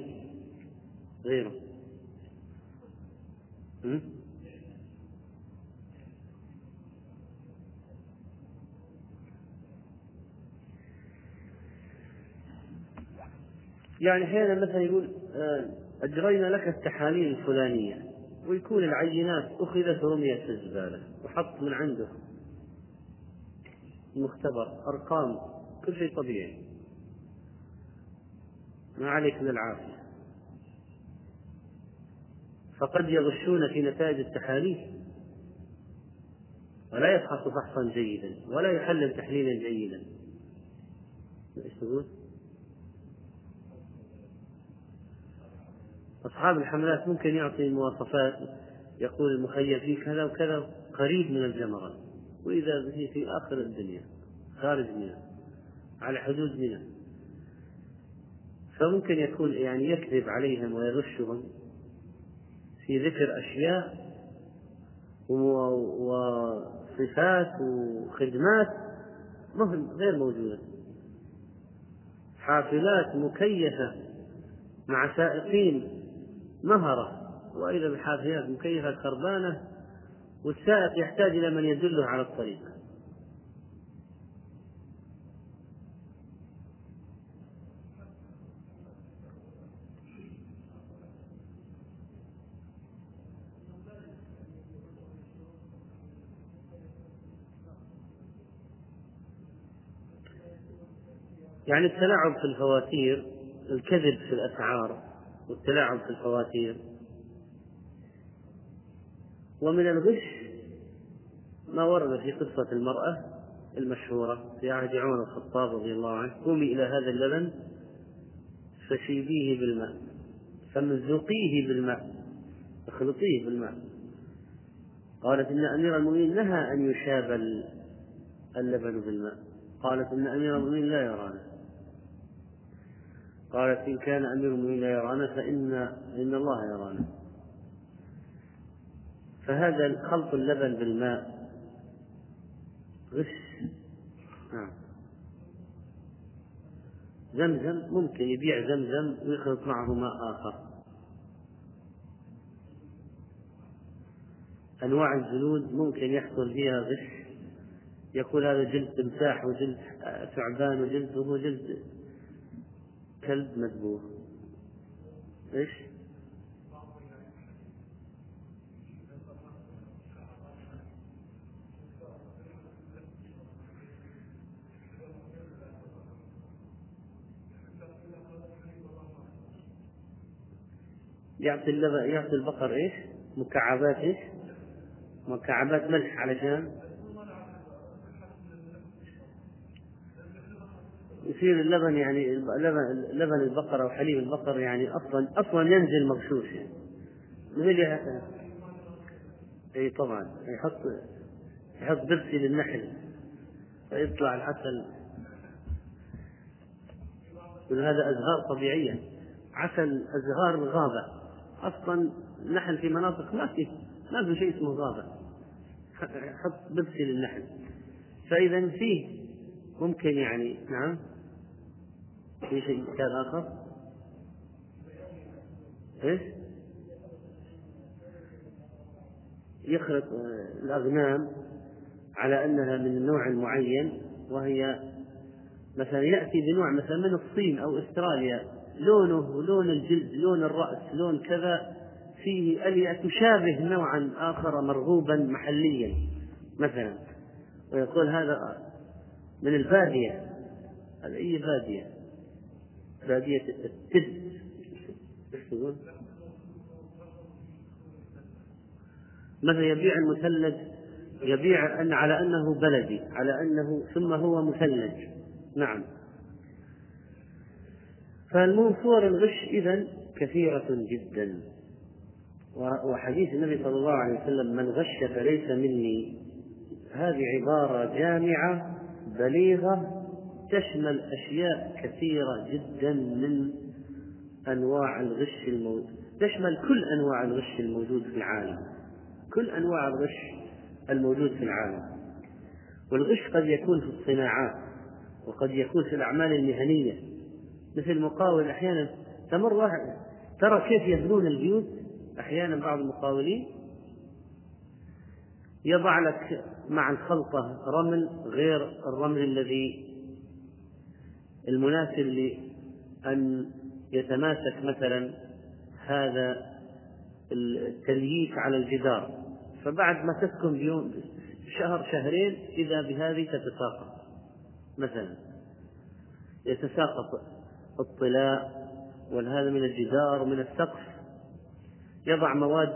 غيره. يعني أحيانا مثلا يقول آه، اجرينا لك التحاليل الفلانية ويكون العينات أخذت ورميت في الزبالة وحط من عنده مختبر أرقام كل شيء طبيعي. ما عليك من العافية. فقد يغشون في نتائج التحاليل. ولا يفحص فحصا جيدا ولا يحلل تحليلا جيدا. إيش تقول؟ أصحاب الحملات ممكن يعطي مواصفات يقول المخيم فيه كذا وكذا قريب من الجمرة. وإذا به في آخر الدنيا خارج منها على حدود منها. فممكن يكون يعني يكذب عليهم ويغشهم. في ذكر أشياء وصفات وخدمات غير موجودة. حافلات مكيفة مع سائقين مهرة وإذا بالحافلات مكيفة خربانة والسائق يحتاج إلى من يدله على الطريق. يعني التلاعب في الفواتير الكذب في الأسعار والتلاعب في الفواتير. ومن الغش ما ورد في قصة المرأة المشهورة في عهد عمر الخطاب رضي الله عنه قومي إلى هذا اللبن فشيبيه بالماء فمزقيه بالماء اخلطيه بالماء. قالت إن أمير المؤمنين نهى أن يشاب اللبن بالماء. قالت إن أمير المؤمنين لا يرانا قالت إن كان أمير المؤمنين يرانا فإن إن الله يرانا. فهذا خلط اللبن بالماء. غش. نعم. زمزم ممكن يبيع زمزم ويخلط معه ماء آخر. أنواع الجلود ممكن يحصل فيها غش. يقول هذا جلد تمساح وجلد ثعبان وجلد وهو جلد كلب مذبوح إيش؟ يعطي يعطي البقر إيش؟ مكعبات إيش؟ مكعبات ملح علشان يصير اللبن يعني لبن لبن البقر أو حليب البقر يعني أصلا أصلا ينزل مغشوش يعني. اي طبعا. يحط يحط برسي للنحل. فيطلع العسل هذا أزهار طبيعية. عسل ازهار الغابة. أصلا النحل في مناطق ما في ما في شيء اسمه غابة. حط برسي للنحل. فاذا فيه ممكن يعني نعم. في شيء كان آخر؟ إيش؟ يخلط الأغنام على أنها من النوع المعين وهي مثلا يأتي بنوع مثلا من الصين أو أستراليا لونه لون الجلد لون الرأس لون كذا فيه ألية تشابه نوعا آخر مرغوبا محليا مثلا ويقول هذا من البادية هذا أي بادية بادية التد. إيش تقول؟ مثلا يبيع المثلج؟ يبيع أن على أنه بلدي على أنه ثم هو مثلج. نعم. فالمهم صور الغش إذا كثيرة جدا. وحديث النبي صلى الله عليه وسلم من غش فليس مني. هذه عبارة جامعة بليغة تشمل أشياء كثيرة جدا من أنواع الغش الموجود. تشمل كل أنواع الغش الموجود في العالم. كل أنواع الغش الموجود في العالم. والغش قد يكون في الصناعات وقد يكون في الأعمال المهنية. مثل المقاول أحيانا تمر واحد ترى كيف يبنون البيوت؟ أحيانا بعض المقاولين يضع لك مع الخلطة رمل غير الرمل الذي المناسب لأن يتماسك مثلا هذا التلييف على الجدار. فبعد ما تسكن بيوم شهر شهرين إذا بهذه تتساقط. مثلا يتساقط الطلاء والهذا من الجدار ومن السقف. يضع مواد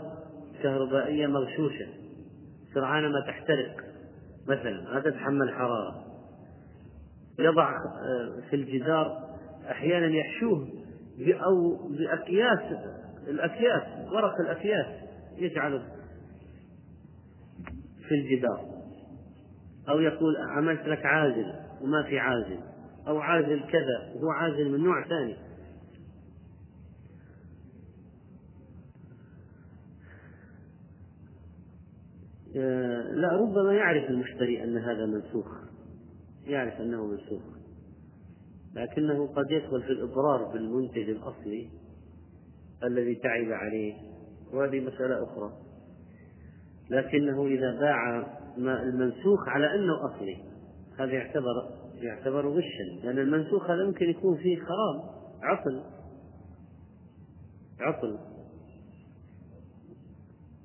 كهربائية مغشوشة. سرعان ما تحترق. مثلا ما تتحمل حرارة. يضع آه، في الجدار أحيانا يحشوه أو بأكياس الأكياس ورق الأكياس يجعل في الجدار. أو يقول عملت لك عازل وما في عازل. أو عازل كذا وهو عازل من نوع ثاني. آه، لا ربما يعرف المشتري أن هذا منسوخ. يعرف أنه منسوخ. لكنه قد يدخل في الإضرار بالمنتج الأصلي الذي تعب عليه وهذه مسألة أخرى. لكنه إذا باع المنسوخ على أنه أصلي هذا يعتبر يعتبر غشا لأن المنسوخ هذا ممكن يكون فيه خراب عطل. عطل.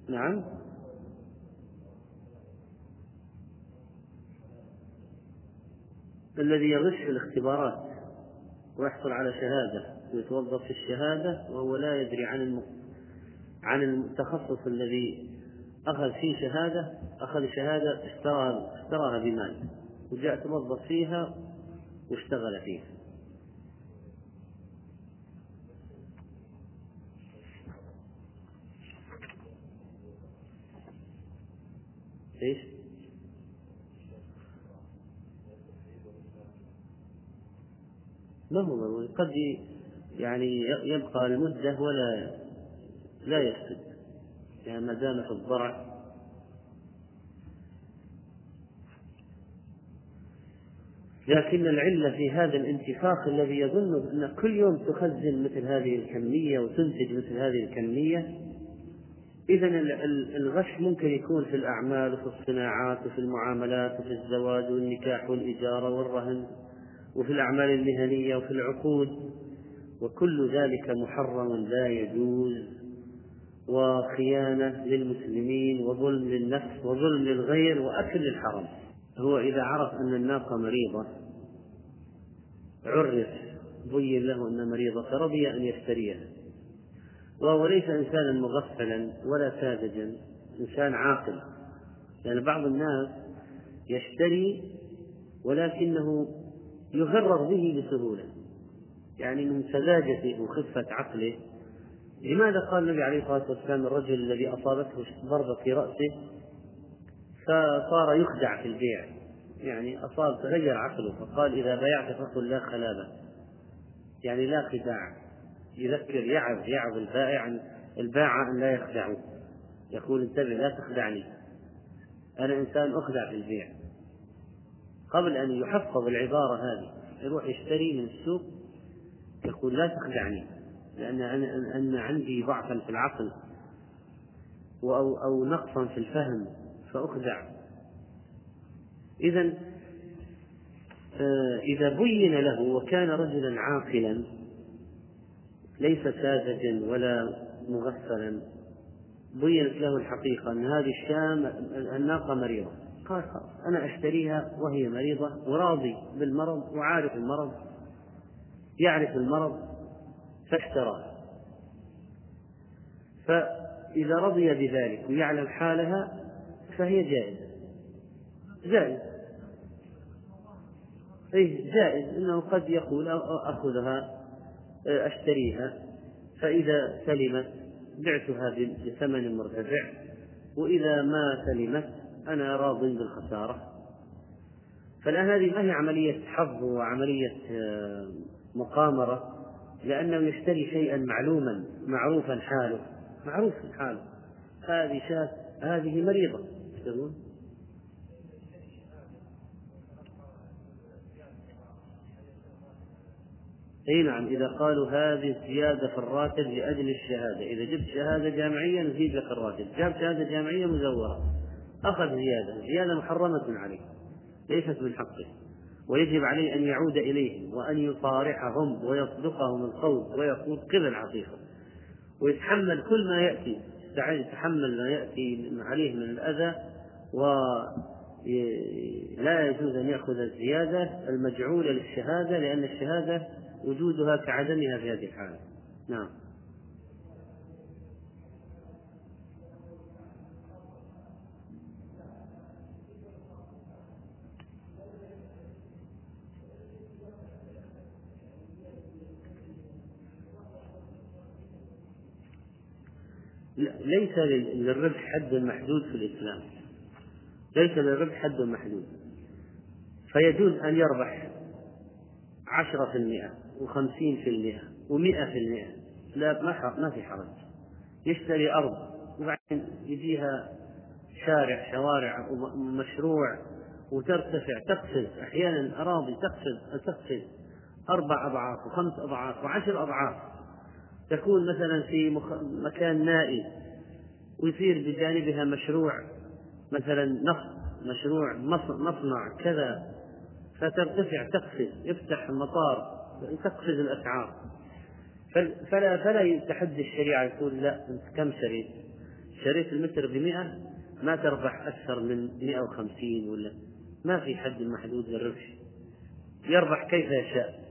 نعم. الذي يغش في الاختبارات ويحصل على شهادة ويتوظف في الشهادة وهو لا يدري عن. عن التخصص الذي أخذ فيه شهادة أخذ شهادة اشتراها اشتراها بمال وجاء توظف فيها واشتغل فيها إيش؟ هو قد يعني يبقى المدة ولا لا يفسد يعني ما دام في الضرع. لكن العلة في هذا الانتفاخ الذي يظن أن كل يوم تخزن مثل هذه الكمية وتنتج مثل هذه الكمية إذا الغش ممكن يكون في الأعمال وفي الصناعات وفي المعاملات وفي الزواج والنكاح والإجارة والرهن. وفي الأعمال المهنية وفي العقود وكل ذلك محرم لا يجوز. وخيانة للمسلمين وظلم للنفس وظلم للغير وأكل للحرم هو إذا عرف أن الناقة مريضة عرف بين له أنها مريضة فرضي أن يشتريها. وهو ليس إنسانا مغفلا ولا ساذجا إنسان عاقل. لأن يعني بعض الناس يشتري ولكنه يغرر به بسهولة. يعني من سذاجته وخفة عقله. لماذا قال النبي عليه الصلاة والسلام الرجل الذي أصابته ضربة في رأسه؟ فصار يخدع في البيع. يعني أصاب تغير عقله فقال إذا بايعت فقل لا خلابة. يعني لا خداع. يذكر يعظ يعظ البائع الباعة أن لا يخدعه يقول انتبه لا تخدعني. أنا إنسان أخدع في البيع. قبل أن يحفظ العبارة هذه يروح يشتري من السوق يقول لا تخدعني لأن أن عندي ضعفا في العقل أو أو نقصا في الفهم فأخدع. إذا آه، إذا بين له وكان رجلا عاقلا ليس ساذجا ولا مغفلا بينت له الحقيقة أن هذه الشام الناقة مريضة. قال أنا أشتريها وهي مريضة وراضي بالمرض وعارف المرض يعرف المرض فاشتراها فإذا رضي بذلك ويعلم حالها فهي جائزة. جائز. أي جائز. أنه قد يقول أخذها أشتريها. فإذا سلمت بعتها بثمن مرتفع. وإذا ما سلمت أنا راض بالخسارة. فالآن هذه ما هي عملية حظ وعملية آه، مقامرة؟ لأنه يشتري شيئا معلوما معروفا حاله. معروف حاله. هذه شاة هذه مريضة. يقولون؟ إي نعم إذا قالوا هذه زيادة في الراتب لأجل الشهادة. إذا جبت شهادة جامعية نزيد لك الراتب. جاب شهادة جامعية مزورة. أخذ زيادة زيادة محرمة عليه ليست من حقه ويجب عليه أن يعود إليهم وأن يصارحهم ويصدقهم القول ويقول قبل الحقيقة ويتحمل كل ما يأتي يتحمل ما يأتي عليه من الأذى ولا يجوز أن يأخذ الزيادة المجعولة للشهادة لأن الشهادة وجودها كعدمها في هذه الحالة. نعم. ليس للربح حد محدود في الإسلام. ليس للربح حد محدود. فيجوز أن يربح عشرة في المئة وخمسين في المئة ومئة في المئة. لا ما في حرج. يشتري أرض وبعدين يجيها شارع شوارع ومشروع وترتفع تقفز. أحيانا أراضي تقفز تقفز. أربع أضعاف وخمس أضعاف وعشر أضعاف. تكون مثلا في مكان نائي ويصير بجانبها مشروع مثلا نفط مشروع مصنع كذا فترتفع تقفز يفتح المطار تقفز الأسعار. فلا فلا يتحدى الشريعة يقول لا أنت كم شريت؟ شريت المتر بمئة ما تربح أكثر من 150 ولا ما في حد محدود للربح. يربح كيف يشاء.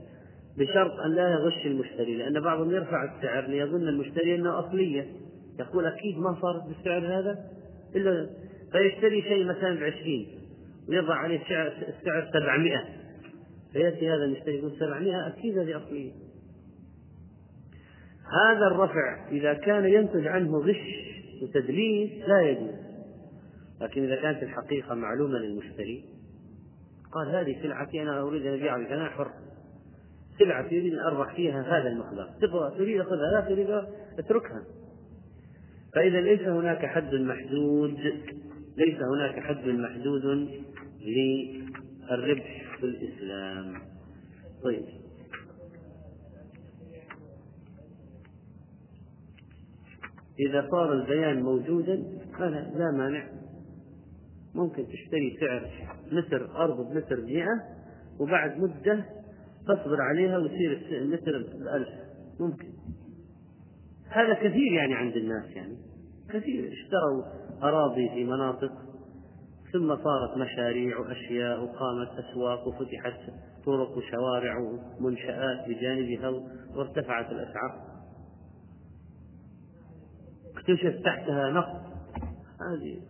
بشرط أن لا يغش المشتري لأن بعضهم يرفع السعر ليظن المشتري أنه أصلية. يقول أكيد ما صارت بالسعر هذا إلا فيشتري شيء مثلا بعشرين ويضع عليه السعر السعر 700 فيأتي هذا المشتري يقول 700 أكيد هذه أصلية. هذا الرفع إذا كان ينتج عنه غش وتدليس لا يجوز. لكن إذا كانت الحقيقة معلومة للمشتري قال هذه سلعتي أنا أريد أن أبيعها أنا حر. سلعتي أريد أن أربح فيها هذا المقدار تبغى تريد أخذها لا تريد أتركها. فإذا ليس هناك حد محدود ليس هناك حد محدود للربح في الإسلام. طيب. إذا صار البيان موجودا فلا لا مانع. ممكن تشتري سعر متر أرض بمتر مئة وبعد مدة تصبر عليها ويصير المتر بألف ممكن. هذا كثير يعني عند الناس يعني. كثير. اشتروا أراضي في مناطق ثم صارت مشاريع وأشياء وقامت أسواق وفتحت طرق وشوارع ومنشآت بجانبها وارتفعت الأسعار. اكتشف تحتها نقص. هذه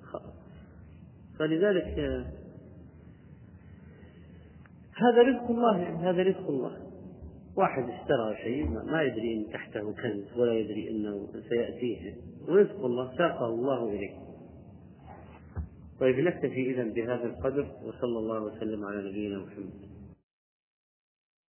فلذلك هذا رزق الله يعني هذا رزق الله. واحد اشترى شيء ما يدري إن تحته كنز ولا يدري إنه سيأتيه. رزق الله ساقه الله إليه. طيب نكتفي اذا بهذا القدر وصلى الله وسلم على نبينا محمد.